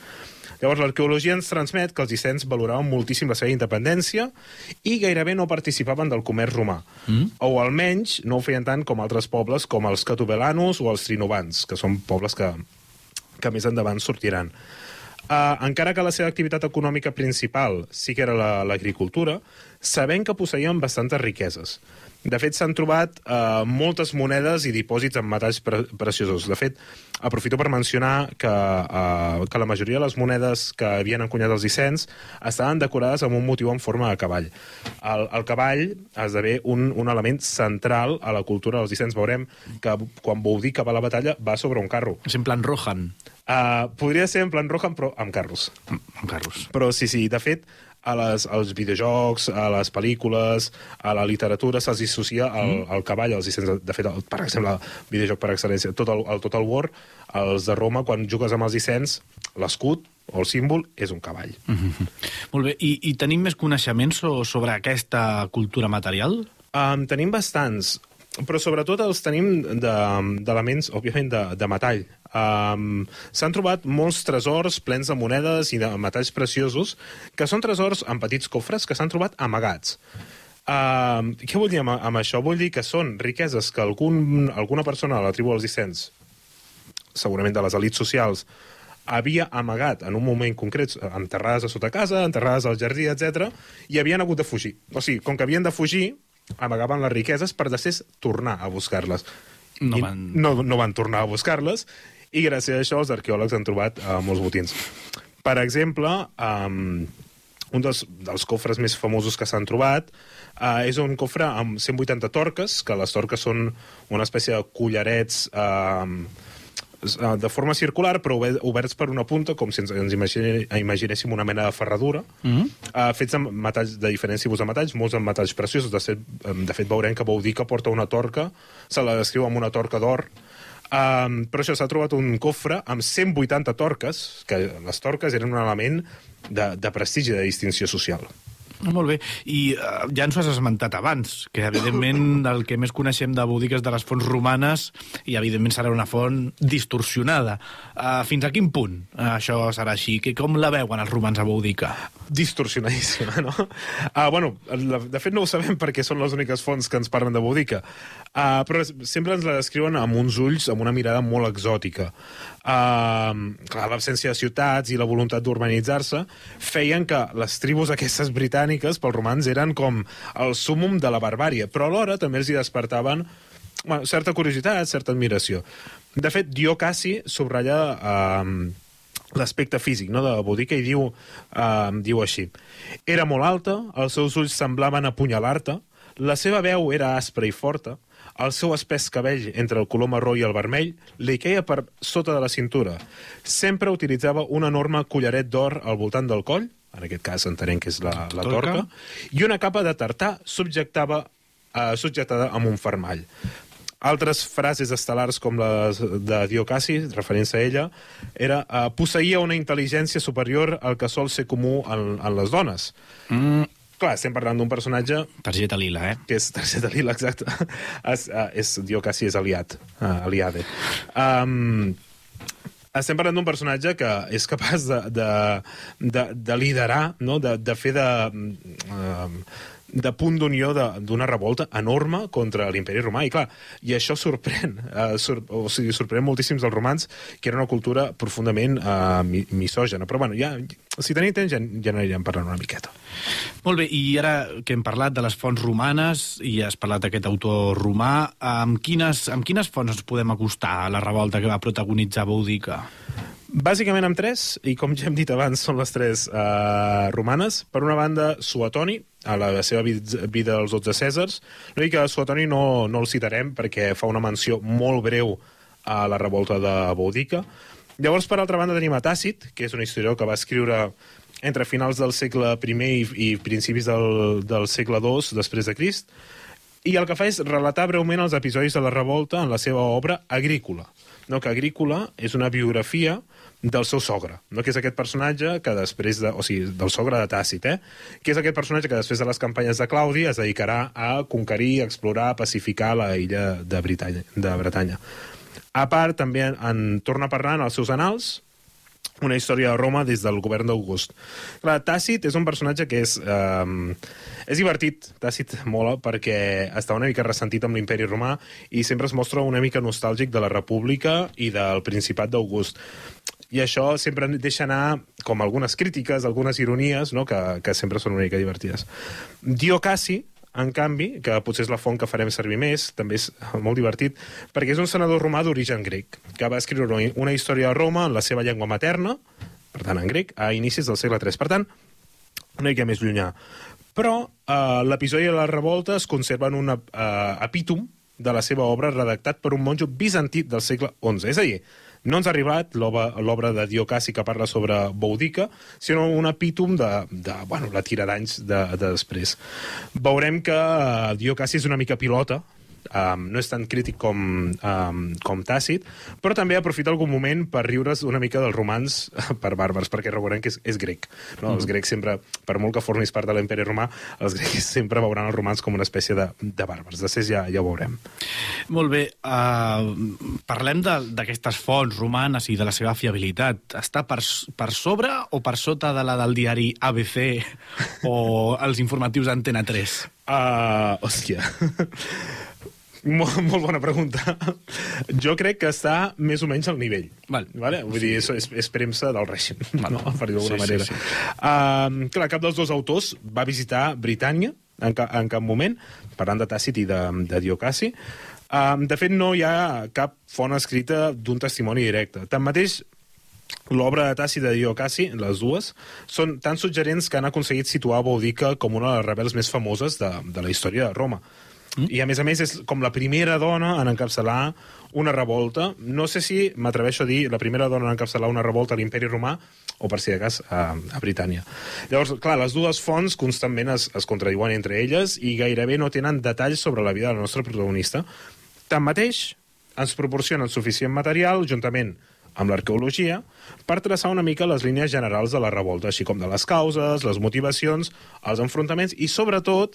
Llavors, l'arqueologia ens transmet que els Icens valoraven moltíssim la seva independència i gairebé no participaven del comerç romà. Mm. O almenys no ho feien tant com altres pobles, com els catobelanos o els trinovans, que són pobles que, que més endavant sortiran. Uh, encara que la seva activitat econòmica principal sí que era la- l'agricultura, sabem que posseïen bastantes riqueses. De fet, s'han trobat uh, moltes monedes i dipòsits amb metalls pre preciosos. De fet, aprofito per mencionar que, uh, que la majoria de les monedes que havien encunyat els Icens estaven decorades amb un motiu en forma de cavall. El, el cavall esdevé un, un element central a la cultura dels Icens. Veurem que quan Boudica va a la batalla va sobre un carro. És en plan Rohan. Uh, podria ser en plan Rohan, però amb carros. Amb carros. Però sí, sí, de fet, a les, als videojocs, a les pel·lícules, a la literatura se'ls associa el, Mm. el cavall, els. De fet, el, per exemple, el videojoc per excel·lència, tot el, el Total War, els de Roma, quan jugues amb els Icens, l'escut o el símbol és un cavall. Molt bé, i, i tenim més coneixements so- sobre aquesta cultura material? Um, tenim bastants, però sobretot els tenim de- d'elements, òbviament, de, de metall. Um, S'han trobat molts tresors plens de monedes i de metalls preciosos, que són tresors en petits cofres que s'han trobat amagats. Um, què vull dir amb, amb això? Vull dir que són riqueses que algun, alguna persona de la tribu dels Icens, segurament de les elits socials, havia amagat en un moment concret, enterrades a sota casa, enterrades al jardí, etc, i havien hagut de fugir. O sigui, com que havien de fugir, amagaven les riqueses per després tornar a buscar-les. No I van- no, no van tornar a buscar-les, i gràcies a això els arqueòlegs han trobat uh, molts botins. Per exemple, um, un dels, dels cofres més famosos que s'han trobat uh, és un cofre amb 180 torques, que les torques són una espècie de collarets uh, de forma circular, però obe- oberts per una punta, com si ens, ens imaginéssim una mena de ferradura, Mm -hmm. uh, fets amb metalls de diferents tipus de metalls, molts amb metalls preciosos. De fet, de fet veurem que Boudica porta una torca, se la descriu amb una torca d'or, Um, però això s'ha trobat un cofre amb 180 torques, que les torques eren un element de, de prestigi, de distinció social. Molt bé. I uh, ja ens ho has esmentat abans, que evidentment el que més coneixem de és de les fonts romanes i evidentment serà una font distorsionada. Uh, fins a quin punt uh, això serà així? Que com la veuen els romans a Boudica? distorsionadíssima, no? Uh, bueno, la, de fet no ho sabem perquè són les úniques fonts que ens parlen de Boudica, uh, però sempre ens la descriuen amb uns ulls, amb una mirada molt exòtica. Uh, clar, l'absència de ciutats i la voluntat d'urbanitzar-se feien que les tribus aquestes britàniques pels romans eren com el súmum de la barbària, però alhora també els hi despertaven bueno, certa curiositat, certa admiració. De fet, Dio Cassi subratlla eh, l'aspecte físic no, de Boudica i diu, eh, diu així Era molt alta, els seus ulls semblaven apunyalar-te, la seva veu era aspra i forta, el seu espès cabell entre el color marró i el vermell li queia per sota de la cintura. Sempre utilitzava un enorme collaret d'or al voltant del coll, en aquest cas entenem que és la, la Torca. torca, i una capa de tartà subjectava, eh, subjectada amb un fermall. Altres frases estel·lars com les de Diocasi, referint a ella, era eh, posseïa una intel·ligència superior al que sol ser comú en, en les dones. Mm, Clar, estem parlant d'un personatge targeta lila, eh? que és targeta lila, exacte. és, uh, és, Diocasi és aliat, uh, aliade. Um, estem parlant d'un personatge que és capaç de, de, de, de liderar, no? de, de fer de, um, de punt d'unió d'una revolta enorme contra l'imperi romà. I clar, i això sorprèn, uh, sor, o sigui, sorprèn moltíssims dels romans, que era una cultura profundament mi, misògena. Però bueno, ja, si tenim temps ja, ja n'anirem parlant una miqueta. Molt bé, i ara que hem parlat de les fonts romanes i has parlat d'aquest autor romà, amb quines, amb quines fonts ens podem acostar a la revolta que va protagonitzar Boudica? Bàsicament amb tres, i com ja hem dit abans, són les tres uh, romanes. Per una banda, Suetoni, a la seva vid- vida dels 12 Cèsars. No dic que Suetoni no, no el citarem perquè fa una menció molt breu a la revolta de Boudica. Llavors, per altra banda, tenim a Tàcit, que és una historiador que va escriure entre finals del segle I i, i principis del, del segle II després de Crist, i el que fa és relatar breument els episodis de la revolta en la seva obra Agrícola. No, que Agrícola és una biografia del seu sogre, no? que és aquest personatge que després de... O sigui, del sogre de Tàcit, eh? Que és aquest personatge que després de les campanyes de Claudi es dedicarà a conquerir, explorar, pacificar la illa de Britanya. De Bretanya. A part, també en, en torna a parlar en els seus anals una història de Roma des del govern d'August. Clar, Tàcit és un personatge que és... Eh, és divertit, Tàcit mola, perquè està una mica ressentit amb l'imperi romà i sempre es mostra una mica nostàlgic de la república i del principat d'August. I això sempre deixa anar com algunes crítiques, algunes ironies, no? que, que sempre són una mica divertides. Diocasi, en canvi, que potser és la font que farem servir més, també és molt divertit, perquè és un senador romà d'origen grec, que va escriure una- història de Roma en la seva llengua materna, per tant, en grec, a inicis del segle III. Per tant, una mica més llunyà. Però eh, l'episodi de la revolta es conserva en un eh, epítom de la seva obra redactat per un monjo bizantí del segle XI. És a dir, no ens ha arribat l'obra de Diocasi que parla sobre Boudica, sinó un epítom de, de bueno, la tira d'anys de, de després. Veurem que eh, Diocasi és una mica pilota, um, no és tan crític com, um, com Tàcit, però també aprofita algun moment per riure's una mica dels romans per bàrbars, perquè recordem que és, és grec. No? Els Mhm. grecs sempre, per molt que formis part de l'imperi romà, els grecs sempre veuran els romans com una espècie de, de bàrbars. Després ja, ja ho veurem. Molt bé, uh, parlem de- d'aquestes fonts romanes i de la seva fiabilitat. Està per, per sobre o per sota de la del diari ABC o els informatius d'Antena 3? Uh, hòstia. molt, molt bona pregunta. Jo crec que està més o menys al nivell. Val. Vale? Vull dir, és, és, és premsa del règim, no? per dir-ho d'alguna Sí, sí, manera. sí. Uh, clar, cap dels dos autors va visitar Britània en, ca, en cap moment, parlant de Tàcit i de, de Diocasi. Um, de fet, no hi ha cap font escrita d'un testimoni directe. Tanmateix, l'obra de Tàcit i de Diocasi, les dues, són tan suggerents que han aconseguit situar Boudica com una de les rebels més famoses de, de la història de Roma. Mm. I, a més a més, és com la primera dona en encapçalar una revolta. No sé si m'atreveixo a dir la primera dona en encapçalar una revolta a l'imperi romà o, per si de cas, a, a Britània. Llavors, clar, les dues fonts constantment es, es contradiuen entre elles i gairebé no tenen detalls sobre la vida de la nostra protagonista. Tanmateix, ens proporcionen suficient material, juntament amb l'arqueologia, per traçar una mica les línies generals de la revolta, així com de les causes, les motivacions, els enfrontaments i, sobretot,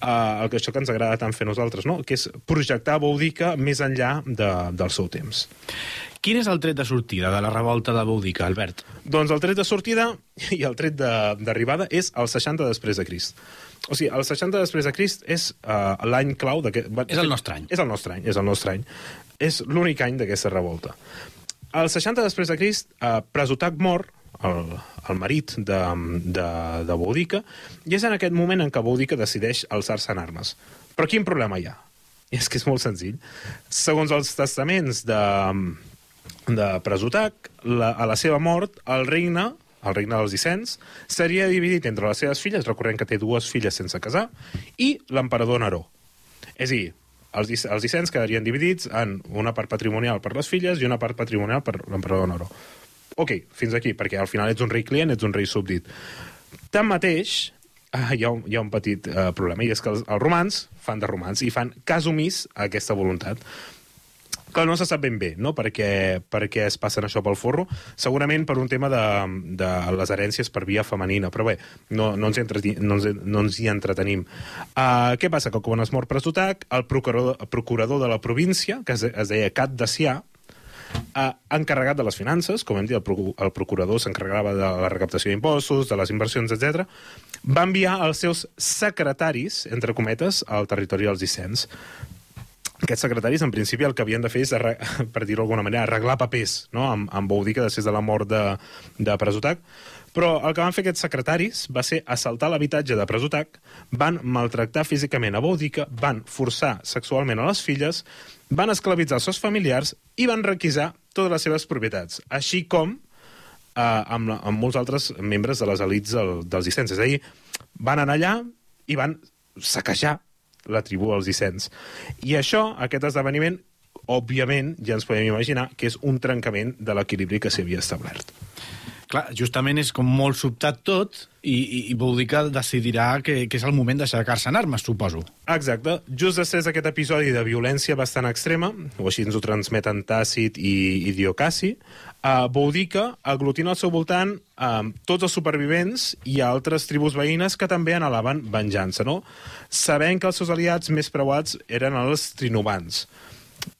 eh, el que això que ens agrada tant fer nosaltres, no? que és projectar Boudica més enllà de, del seu temps. Quin és el tret de sortida de la revolta de Boudica, Albert? Doncs el tret de sortida i el tret de- d'arribada és el 60 després de Crist. O sigui, el 60 després de Crist és uh, l'any clau. És el nostre any. És el nostre any, és el nostre any. És l'únic any d'aquesta revolta. El 60 després de Crist, uh, Presutac mor, el, el marit de, de, de Boudica, i és en aquest moment en què Boudica decideix alçar-se en armes. Però quin problema hi ha? I és que és molt senzill. Segons els testaments de, de Presutac, la, a la seva mort, el regne el regne dels Icens, seria dividit entre les seves filles, recordem que té dues filles sense casar, i l'emperador Neró. És a dir, els, els Icens quedarien dividits en una part patrimonial per les filles i una part patrimonial per l'emperador Neró. Ok, fins aquí, perquè al final ets un rei client, ets un rei súbdit. Tanmateix, ah, hi, ha un, hi ha un petit eh, problema, i és que els, els romans fan de romans i fan cas omís a aquesta voluntat. Clar, no se sap ben bé, no?, perquè, perquè es passen això pel forro. Segurament per un tema de, de les herències per via femenina, però bé, no, no, ens, hi entreti, no, ens, no ens hi entretenim. Uh, què passa? Que quan es mor Presutac, el procurador, el procurador de la província, que es, es deia Cat de Uh, encarregat de les finances, com hem dit, el, procu el procurador s'encarregava de la recaptació d'impostos, de les inversions, etc. va enviar els seus secretaris, entre cometes, al territori dels Icens. Aquests secretaris, en principi, el que havien de fer és, per dir-ho d'alguna manera, arreglar papers no? amb, amb Boudica després de la mort de, de Presutac. Però el que van fer aquests secretaris va ser assaltar l'habitatge de Presutac, van maltractar físicament a Boudica, van forçar sexualment a les filles, van esclavitzar els seus familiars i van requisar totes les seves propietats, així com eh, amb, la- amb molts altres membres de les elites del, dels Icens. És a dir, van anar allà i van saquejar la tribu dels Icens. I això, aquest esdeveniment, òbviament, ja ens podem imaginar que és un trencament de l'equilibri que s'havia establert. Clar, justament és com molt sobtat tot i, i, i Boudica decidirà que, que és el moment d'aixecar-se en armes, suposo. Exacte. Just després d'aquest episodi de violència bastant extrema, o així ens ho transmeten Tàcit i, i Diocasi, uh, Boudica aglutina al seu voltant uh, tots els supervivents i altres tribus veïnes que també anhelaven venjança, no? Sabent que els seus aliats més preuats eren els trinobans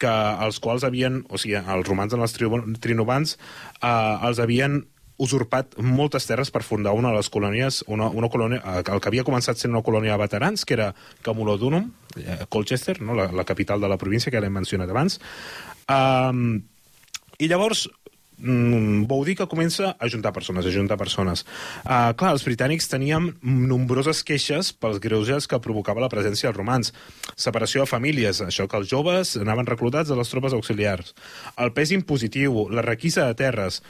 que els quals havien, o sigui, els romans en els tri- trinobans eh, els havien usurpat moltes terres per fundar una de les colònies, una, una colònia, eh, el que havia començat sent una colònia de veterans, que era Camulodunum, eh, Colchester, no? la, la capital de la província, que ja l'hem mencionat abans. Um, I llavors, mm, Boudica comença a juntar persones, a juntar persones. Uh, clar, els britànics teníem nombroses queixes pels greuges que provocava la presència dels romans. Separació de famílies, això que els joves anaven reclutats a les tropes auxiliars. El pes impositiu, la requisa de terres...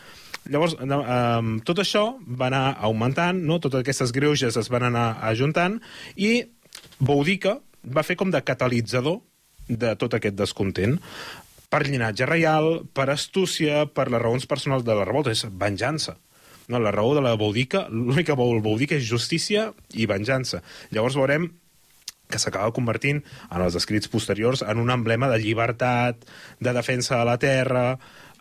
Llavors, um, tot això va anar augmentant, no? totes aquestes greuges es van anar ajuntant, i Boudica va fer com de catalitzador de tot aquest descontent per llinatge reial, per astúcia, per les raons personals de la revolta, és venjança. No, la raó de la Boudica, l'únic que vol Boudica és justícia i venjança. Llavors veurem que s'acaba convertint en els escrits posteriors en un emblema de llibertat, de defensa de la terra,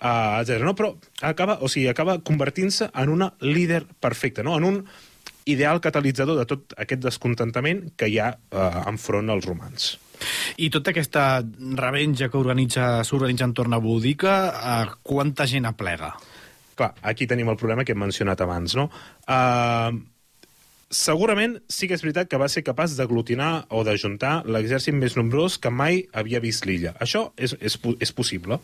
uh, etc. No, però acaba, o sigui, acaba convertint-se en una líder perfecta, no? en un ideal catalitzador de tot aquest descontentament que hi ha uh, enfront als romans. I tota aquesta revenja que organitza s'organitza entorn a Boudica, a quanta gent aplega? Clar, aquí tenim el problema que hem mencionat abans, no? Uh, segurament sí que és veritat que va ser capaç d'aglutinar o d'ajuntar l'exèrcit més nombrós que mai havia vist l'illa. Això és, és, és possible.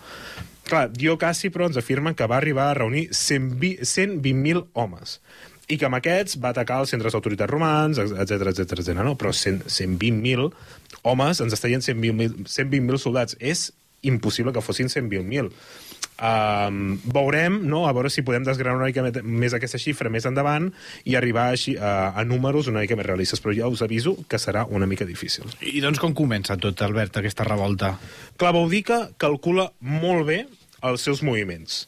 Clar, Diocasi, però, ens afirma que va arribar a reunir 120 120.000 homes i que amb aquests va atacar els centres d'autoritats romans, etc etc etc. no? Però 100 120.000 homes ens estaien 120.000 120.000 soldats. És impossible que fossin 120.000. Um, veurem, no?, a veure si podem desgranar una mica més aquesta xifra més endavant i arribar així, a, a números una mica més realistes, però ja us aviso que serà una mica difícil. I doncs com comença tot, Albert, aquesta revolta? Clar, Boudica calcula molt bé els seus moviments.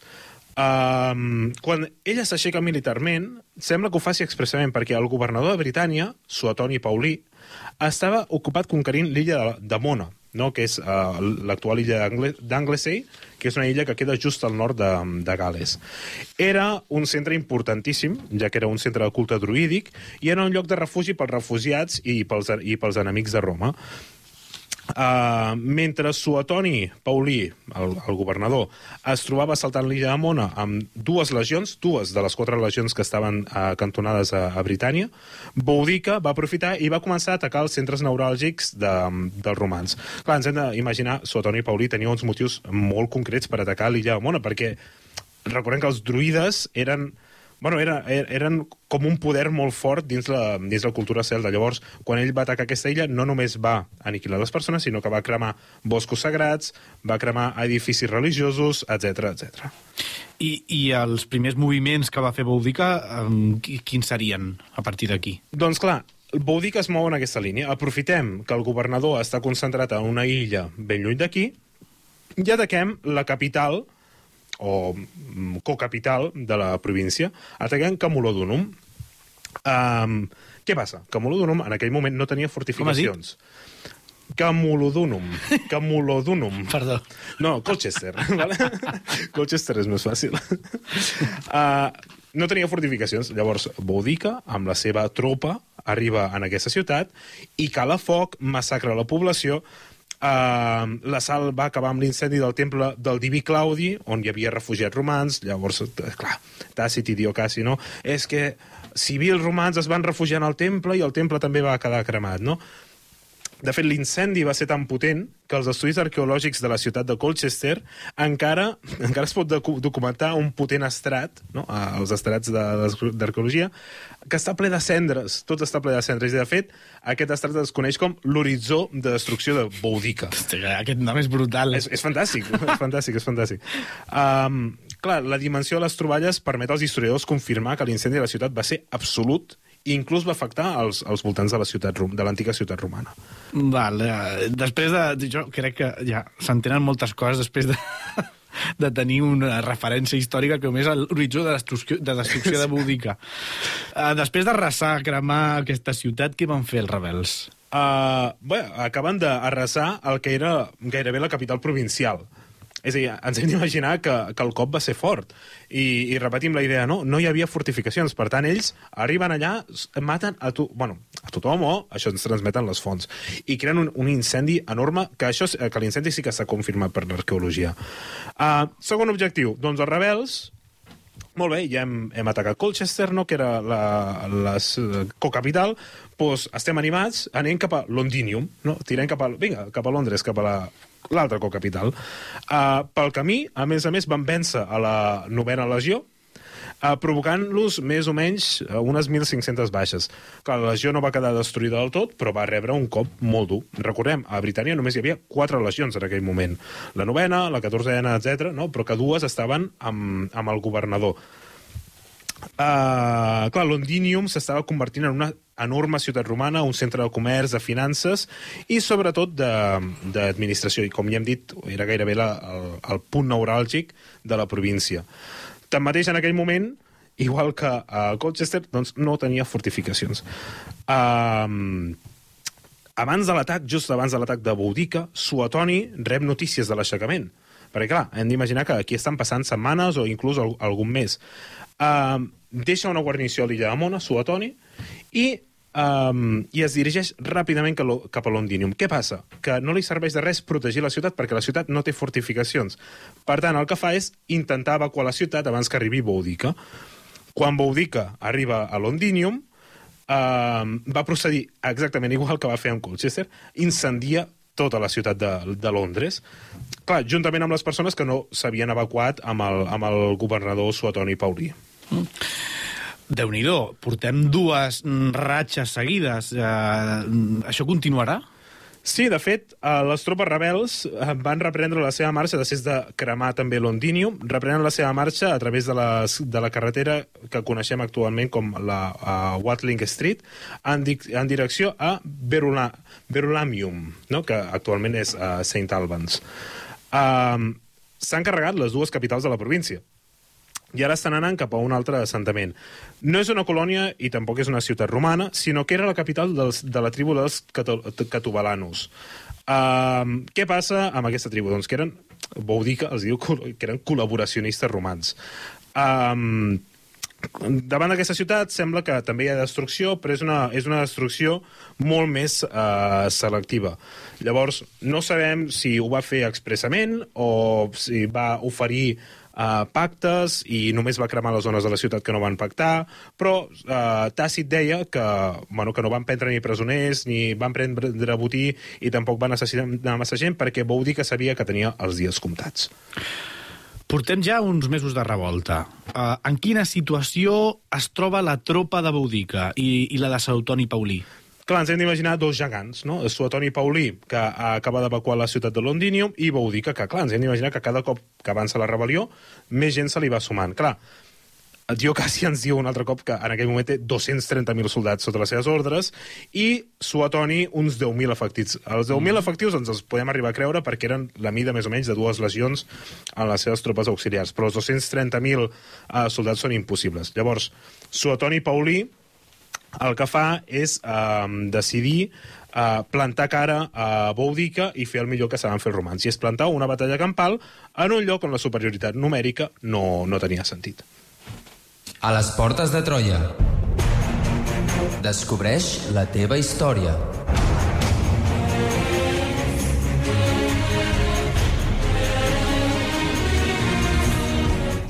Um, quan ella s'aixeca militarment, sembla que ho faci expressament perquè el governador de Britània, Suetoni Paulí, estava ocupat conquerint l'illa de, de Mona, no? que és uh, l'actual illa d'Angle- d'Anglesey, que és una illa que queda just al nord de, de Gales. Era un centre importantíssim, ja que era un centre de culte druídic, i era un lloc de refugi pels refugiats i pels, i pels enemics de Roma. Uh, mentre Suetoni Paulí, el, el governador, es trobava saltant l'illa de Mona amb dues legions, dues de les quatre legions que estaven uh, cantonades a, a Britània, Boudica va aprofitar i va començar a atacar els centres neuràlgics de, dels romans. Clar, ens hem d'imaginar, Suetoni Paulí tenia uns motius molt concrets per atacar l'illa de Mona, perquè recordem que els druides eren bueno, era, er- eren com un poder molt fort dins la, dins la cultura celta. Llavors, quan ell va atacar aquesta illa, no només va aniquilar les persones, sinó que va cremar boscos sagrats, va cremar edificis religiosos, etc etc. I, I els primers moviments que va fer Boudica, qui- quins serien a partir d'aquí? Doncs clar, Boudica es mou en aquesta línia. Aprofitem que el governador està concentrat en una illa ben lluny d'aquí i ataquem la capital o mm, cocapital de la província, ataquem Camulodunum. Um, què passa? Camulodunum en aquell moment no tenia fortificacions. Camulodunum. Camulodunum. Perdó. No, Colchester. Vale? Colchester és més fàcil. Uh, no tenia fortificacions. Llavors, Boudica, amb la seva tropa, arriba en aquesta ciutat i cala foc, massacra la població, Uh, l'assalt va acabar amb l'incendi del temple del diví Claudi, on hi havia refugiats romans, llavors, eh, clar, Tàcit i Diocasi, no? És que civils romans es van refugiar en el temple i el temple també va quedar cremat, no? De fet, l'incendi va ser tan potent que els estudis arqueològics de la ciutat de Colchester encara, encara es pot docu- documentar un potent estrat, no? als estrats de- d'arqueologia, que està ple de cendres, tot està ple de cendres. I, de fet, aquest estrat es coneix com l'horitzó de destrucció de Boudica. Hòstia, aquest nom és brutal. És, és fantàstic, és fantàstic, és fantàstic. Um, clar, la dimensió de les troballes permet als historiadors confirmar que l'incendi de la ciutat va ser absolut i inclús va afectar els, els voltants de la ciutat rom- de l'antiga ciutat romana. Val, eh, després de... Jo crec que ja s'entenen moltes coses després de, de tenir una referència històrica com és l'horitzó de destrucció de, destrucció de Boudica. Uh, després d'arrasar, cremar aquesta ciutat, què van fer els rebels? Uh, bé, acaben d'arrasar el que era gairebé la capital provincial. És a dir, ens hem d'imaginar que, que el cop va ser fort. I, I repetim la idea, no? No hi havia fortificacions. Per tant, ells arriben allà, maten a, tu, bueno, a tothom o això ens transmeten les fonts. I creen un, un incendi enorme, que, això, que l'incendi sí que s'ha confirmat per l'arqueologia. Uh, segon objectiu, doncs els rebels molt bé, ja hem, hem atacat Colchester, no?, que era la, la s- cocapital, doncs estem animats, anem cap a Londinium, no? tirem cap a, vinga, cap a Londres, cap a la l'altra cocapital. Uh, pel camí, a més a més, van vèncer a la novena legió, uh, provocant-los més o menys uh, unes 1.500 baixes. Clar, la legió no va quedar destruïda del tot, però va rebre un cop molt dur. Recordem, a Britània només hi havia quatre legions en aquell moment. La novena, la catorzena, etc. no? però que dues estaven amb, amb el governador. Uh, clar, Londinium s'estava convertint en una enorme ciutat romana, un centre de comerç, de finances i sobretot d'administració. I com ja hem dit, era gairebé la, el, el punt neuràlgic de la província. Tanmateix, en aquell moment, igual que a Colchester, doncs, no tenia fortificacions. Uh, abans de l'atac, just abans de l'atac de Boudica, Suetoni rep notícies de l'aixecament. Perquè, clar, hem d'imaginar que aquí estan passant setmanes o inclús al- algun mes. Uh, deixa una guarnició a l'illa de Mona, Suetoni, i, um, i es dirigeix ràpidament cap a- Londinium. Què passa? Que no li serveix de res protegir la ciutat perquè la ciutat no té fortificacions. Per tant, el que fa és intentar evacuar la ciutat abans que arribi Boudica. Quan Boudica arriba a Londinium, uh, va procedir exactament igual que va fer amb Colchester, incendia tota la ciutat de, de Londres. Clar, juntament amb les persones que no s'havien evacuat amb el, amb el governador Suetoni Paulí. Déu nhi portem dues ratxes seguides. Uh, això continuarà? Sí, de fet, eh, les tropes rebels eh, van reprendre la seva marxa després de cremar també Londinium, reprenen la seva marxa a través de, les, de la carretera que coneixem actualment com la uh, Watling Street, en, di en direcció a Verula Verulamium, no? que actualment és uh, St. Albans. Um, S'han carregat les dues capitals de la província i ara estan anant cap a un altre assentament. No és una colònia i tampoc és una ciutat romana, sinó que era la capital dels, de la tribu dels cato- catubalanos. Uh, què passa amb aquesta tribu? Doncs que eren, vau dir que els diu que eren col·laboracionistes romans. Um, davant d'aquesta ciutat sembla que també hi ha destrucció, però és una, és una destrucció molt més eh, selectiva. Llavors, no sabem si ho va fer expressament o si va oferir eh, pactes i només va cremar les zones de la ciutat que no van pactar, però eh, Tàcit deia que, bueno, que no van prendre ni presoners, ni van prendre botí i tampoc van assassinar massa gent perquè vau dir que sabia que tenia els dies comptats. Portem ja uns mesos de revolta. Uh, en quina situació es troba la tropa de Boudica i, i la de Sautoni Paulí? Clar, ens hem d'imaginar dos gegants, no? Suetoni Paulí, que acaba d'evacuar la ciutat de Londinium, i Boudica, que, clar, ens hem d'imaginar que cada cop que avança la rebel·lió, més gent se li va sumant. Clar, Diocasi ens diu un altre cop que en aquell moment té 230.000 soldats sota les seves ordres i Suetoni uns 10.000 efectius. Els 10.000 efectius ens els podem arribar a creure perquè eren la mida més o menys de dues legions en les seves tropes auxiliars, però els 230.000 eh, soldats són impossibles. Llavors, Suetoni Paulí el que fa és eh, decidir eh, plantar cara a Boudica i fer el millor que saben fer els romans, i és plantar una batalla campal en un lloc on la superioritat numèrica no, no tenia sentit. A les portes de Troia. Descobreix la teva història.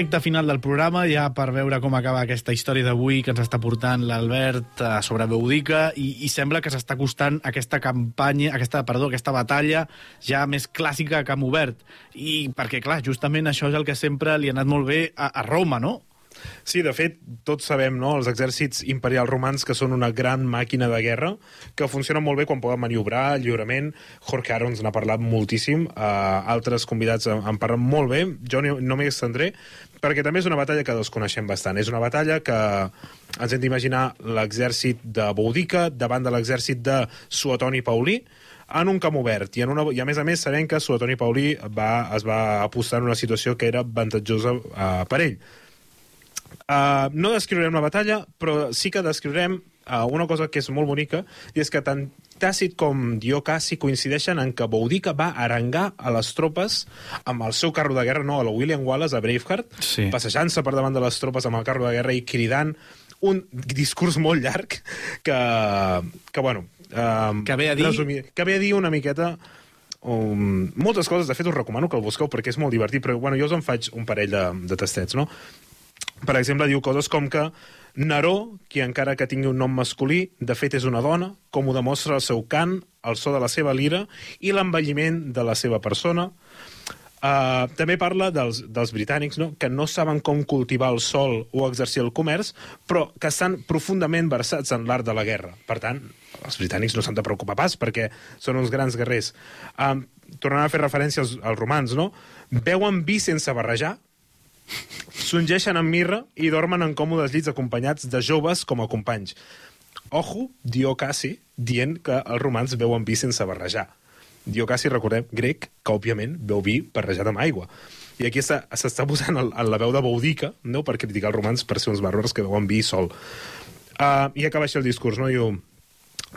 Wyn. Recte final del programa, ja per veure com acaba aquesta història d'avui que ens està portant l'Albert eh, sobre Beudica i, i sembla que s'està acostant aquesta campanya, aquesta, perdó, aquesta batalla ja més clàssica que hem obert. I perquè, clar, justament això és el que sempre li ha anat molt bé a, a Roma, no? Sí, de fet, tots sabem, no?, els exèrcits imperials romans que són una gran màquina de guerra, que funciona molt bé quan poden maniobrar lliurement. Jorge Aro ens n'ha parlat moltíssim, uh, altres convidats en, en parlen molt bé, jo no, no m'hi estendré, perquè també és una batalla que desconeixem bastant. És una batalla que ens hem d'imaginar l'exèrcit de Boudica davant de l'exèrcit de Suetoni Paulí, en un camp obert, i, en una, i a més a més sabem que Suetoni Paulí va, es va apostar en una situació que era avantatjosa uh, per ell. Uh, no descriurem la batalla, però sí que descriurem uh, una cosa que és molt bonica, i és que tant Tàcit com Diocasi coincideixen en que Boudica va arengar a les tropes amb el seu carro de guerra, no, a la William Wallace, a Braveheart, Sí. passejant-se per davant de les tropes amb el carro de guerra i cridant un discurs molt llarg que, que bueno... Um, Que ve a dir- Resumir, que ve a dir una miqueta um, moltes coses, de fet us recomano que el busqueu perquè és molt divertit, però bueno, jo us en faig un parell de, de tastets, no? Per exemple, diu coses com que Neró, qui encara que tingui un nom masculí, de fet és una dona, com ho demostra el seu cant, el so de la seva lira i l'envelliment de la seva persona. Uh, també parla dels, dels britànics, no? que no saben com cultivar el sol o exercir el comerç, però que estan profundament versats en l'art de la guerra. Per tant, els britànics no s'han de preocupar pas perquè són uns grans guerrers. Um, tornant a fer referència als, als romans, no? Beuen vi sense barrejar, s'ungeixen amb mirra i dormen en còmodes llits acompanyats de joves com a companys. Ojo, Diocasi, dient que els romans beuen vi sense barrejar. Diocasi, recordem, grec, que òbviament beu vi barrejat amb aigua. I aquí està- s'està posant el, el, la veu de Boudica no? per criticar els romans per ser uns bàrbars que beuen vi sol. Uh, I acaba així el discurs, no? Diu,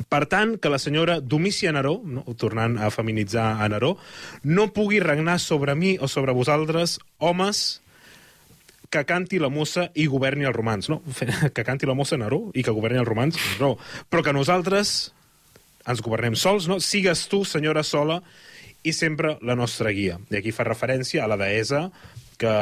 per tant, que la senyora Domícia Neró, no, tornant a feminitzar a Neró, no pugui regnar sobre mi o sobre vosaltres, homes que canti la mossa i governi els romans. No, que canti la mossa Neró i que governi els romans, no. Però que nosaltres ens governem sols, no? Sigues tu, senyora sola, i sempre la nostra guia. I aquí fa referència a la deessa, que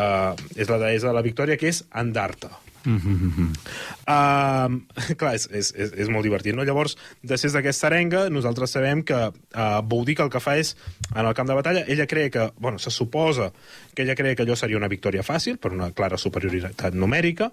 és la deessa de la victòria, que és Andarta. Um, clar, és, és, és, és molt divertit, no? Llavors, després d'aquesta arenga, nosaltres sabem que uh, Boudica el que fa és, en el camp de batalla, ella cree que, bueno, se suposa que ella cree que allò seria una victòria fàcil, per una clara superioritat numèrica,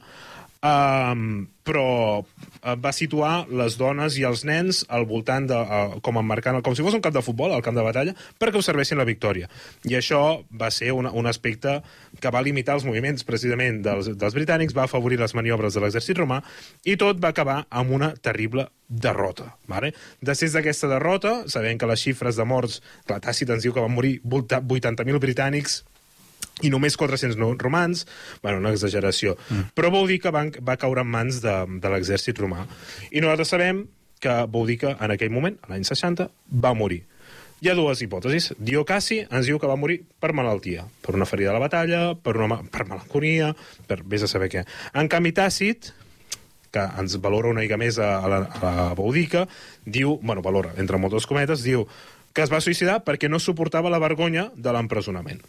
um, però uh, va situar les dones i els nens al voltant de, uh, com emmarcant, com si fos un camp de futbol, al camp de batalla, perquè ho serveixin la victòria. I això va ser una, un aspecte que va limitar els moviments precisament dels, dels britànics, va afavorir les maniobres de l'exèrcit romà, i tot va acabar amb una terrible derrota. Vale? Després d'aquesta derrota, sabem que les xifres de morts, clar, Tàcit ens diu que van morir 80.000 britànics, i només 400 no romans, bueno, una exageració. Mm. Però Boudica va, va caure en mans de, de l'exèrcit romà. I nosaltres sabem que Boudica, en aquell moment, l'any 60, va morir. Hi ha dues hipòtesis. Diocasi ens diu que va morir per malaltia, per una ferida a la batalla, per, una, per melanconia, per vés a saber què. En canvi, Tàcit, que ens valora una mica més a, a, la, a la Boudica, diu, bueno, valora, entre moltes cometes, diu que es va suïcidar perquè no suportava la vergonya de l'empresonament.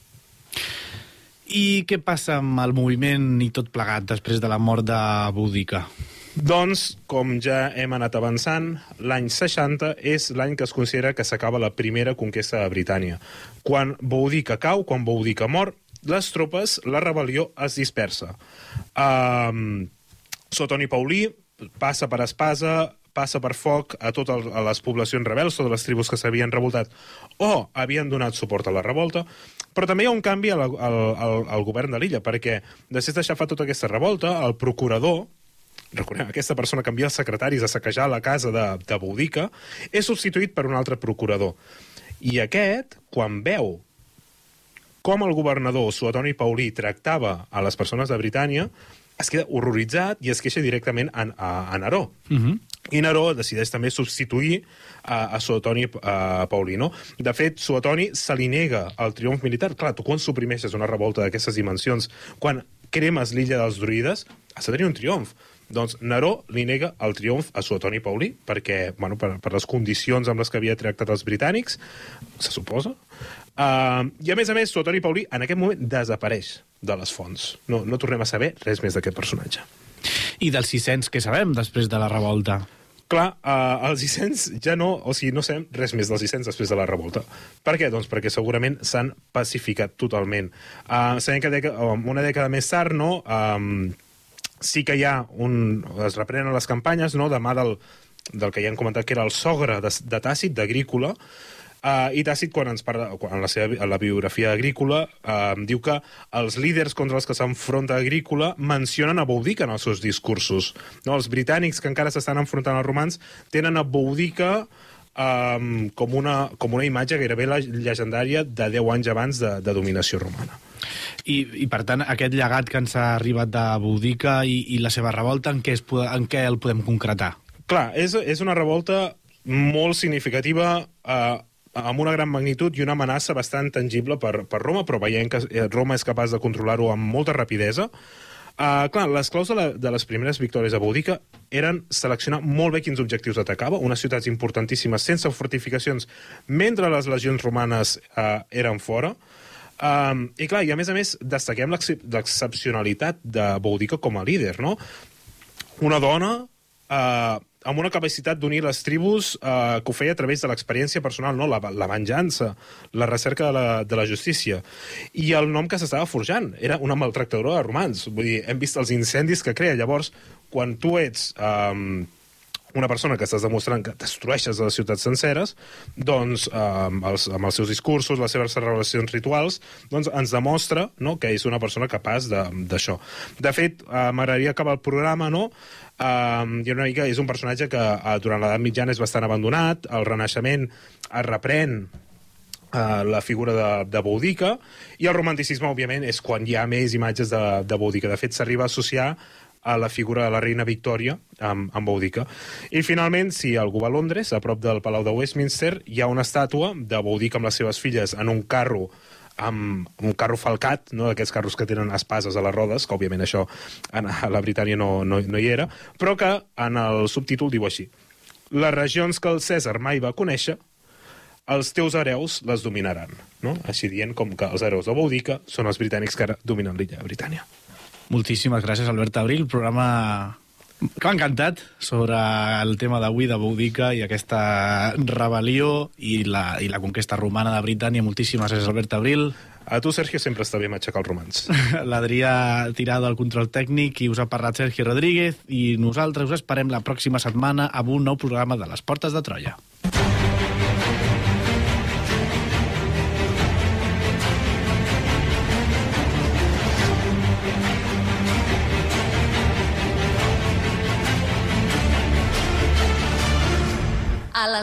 I què passa amb el moviment i tot plegat després de la mort de Boudica? Doncs, com ja hem anat avançant, l'any 60 és l'any que es considera que s'acaba la primera conquesta de Britània. Quan Boudica cau, quan Boudica mor, les tropes, la rebel·lió es dispersa. Um, Sotoni Paulí passa per espasa, passa per foc a totes les poblacions rebels, totes les tribus que s'havien revoltat o havien donat suport a la revolta, però també hi ha un canvi al, al, al, al govern de l'illa, perquè després d'aixafar tota aquesta revolta, el procurador, recordem, aquesta persona que envia els secretaris a saquejar la casa de, de Boudica, és substituït per un altre procurador. I aquest, quan veu com el governador Suetoni Paulí tractava a les persones de Britània, es queda horroritzat i es queixa directament a, a, a Neró. Uh -huh. I Neró decideix també substituir a, a Suetoni a Paulí. No? De fet, Suetoni se li nega el triomf militar. Clar, tu quan suprimeixes una revolta d'aquestes dimensions, quan cremes l'illa dels druides, has de tenir un triomf. Doncs Neró li nega el triomf a Suetoni Paulí, perquè, bueno, per, per les condicions amb les que havia tractat els britànics, se suposa. Uh, I a més a més, Suetoni Paulí en aquest moment desapareix de les fonts. No, no tornem a saber res més d'aquest personatge. I dels 600 que sabem després de la revolta? Clar, uh, els 600 ja no... O sigui, no sabem res més dels 600 després de la revolta. Per què? Doncs perquè segurament s'han pacificat totalment. Uh, sabem que deca, una dècada més tard, no... Um, sí que hi ha un... Es reprenen les campanyes, no?, de mà del, del que ja hem comentat que era el sogre de, de Tàcit, d'Agrícola, Uh, I Tàcit, quan ens parla, quan en la seva en la biografia agrícola, uh, diu que els líders contra els que s'enfronta Agrícola mencionen a Boudica en els seus discursos. No? Els britànics que encara s'estan enfrontant als romans tenen a Boudica um, com, una, com una imatge gairebé llegendària de 10 anys abans de, de dominació romana. I, I, per tant, aquest llegat que ens ha arribat de Boudica i, i la seva revolta, en què, es, en què el podem concretar? Clar, és, és una revolta molt significativa eh, amb una gran magnitud i una amenaça bastant tangible per, per Roma, però veient que eh, Roma és capaç de controlar-ho amb molta rapidesa. Uh, clar, les claus de, la, de les primeres victòries a Boudica eren seleccionar molt bé quins objectius atacava, unes ciutats importantíssimes sense fortificacions mentre les legions romanes uh, eren fora, Um, I clar, i a més a més destaquem l'excep- l'excepcionalitat de Boudica com a líder, no? Una dona eh, amb una capacitat d'unir les tribus eh, que ho feia a través de l'experiència personal, no? la, la venjança, la recerca de la, de la justícia. I el nom que s'estava forjant era una maltractadora de romans. Vull dir, hem vist els incendis que crea. Llavors, quan tu ets... Eh, una persona que estàs demostrant que destrueixes les ciutats senceres, doncs, eh, amb, els, amb els seus discursos, les seves relacions rituals, doncs ens demostra no, que és una persona capaç d'això. De, de fet, eh, m'agradaria acabar el programa, no?, eh, i una mica és un personatge que eh, durant l'edat mitjana és bastant abandonat, el Renaixement es reprèn eh, la figura de, de Boudica, i el romanticisme, òbviament, és quan hi ha més imatges de, de Boudica. De fet, s'arriba a associar a la figura de la reina Victòria amb, amb Boudica. I finalment, si algú va a Londres, a prop del Palau de Westminster, hi ha una estàtua de Boudica amb les seves filles en un carro amb un carro falcat, no d'aquests carros que tenen espases a les rodes, que òbviament això en, a la Britània no, no, no hi era, però que en el subtítol diu així les regions que el Cèsar mai va conèixer els teus hereus les dominaran. No? Així dient com que els hereus de Boudica són els britànics que ara dominen l'illa Britània. Moltíssimes gràcies, Albert Abril. Programa que m'ha encantat sobre el tema d'avui de Boudica i aquesta rebel·lió i la, i la conquesta romana de Britània. Moltíssimes gràcies, Albert Abril. A tu, Sergio, sempre està bé m'aixecar els romans. L'Adrià Tirado al control tècnic i us ha parlat Sergi Rodríguez i nosaltres us esperem la pròxima setmana amb un nou programa de les Portes de Troia.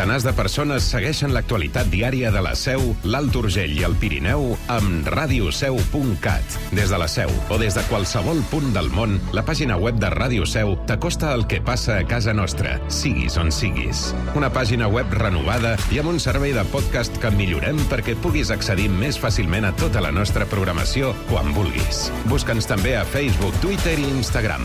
Centenars de persones segueixen l'actualitat diària de la Seu, l'Alt Urgell i el Pirineu amb radioseu.cat. Des de la Seu o des de qualsevol punt del món, la pàgina web de Ràdio Seu t'acosta al que passa a casa nostra, siguis on siguis. Una pàgina web renovada i amb un servei de podcast que millorem perquè puguis accedir més fàcilment a tota la nostra programació quan vulguis. Busca'ns també a Facebook, Twitter i Instagram.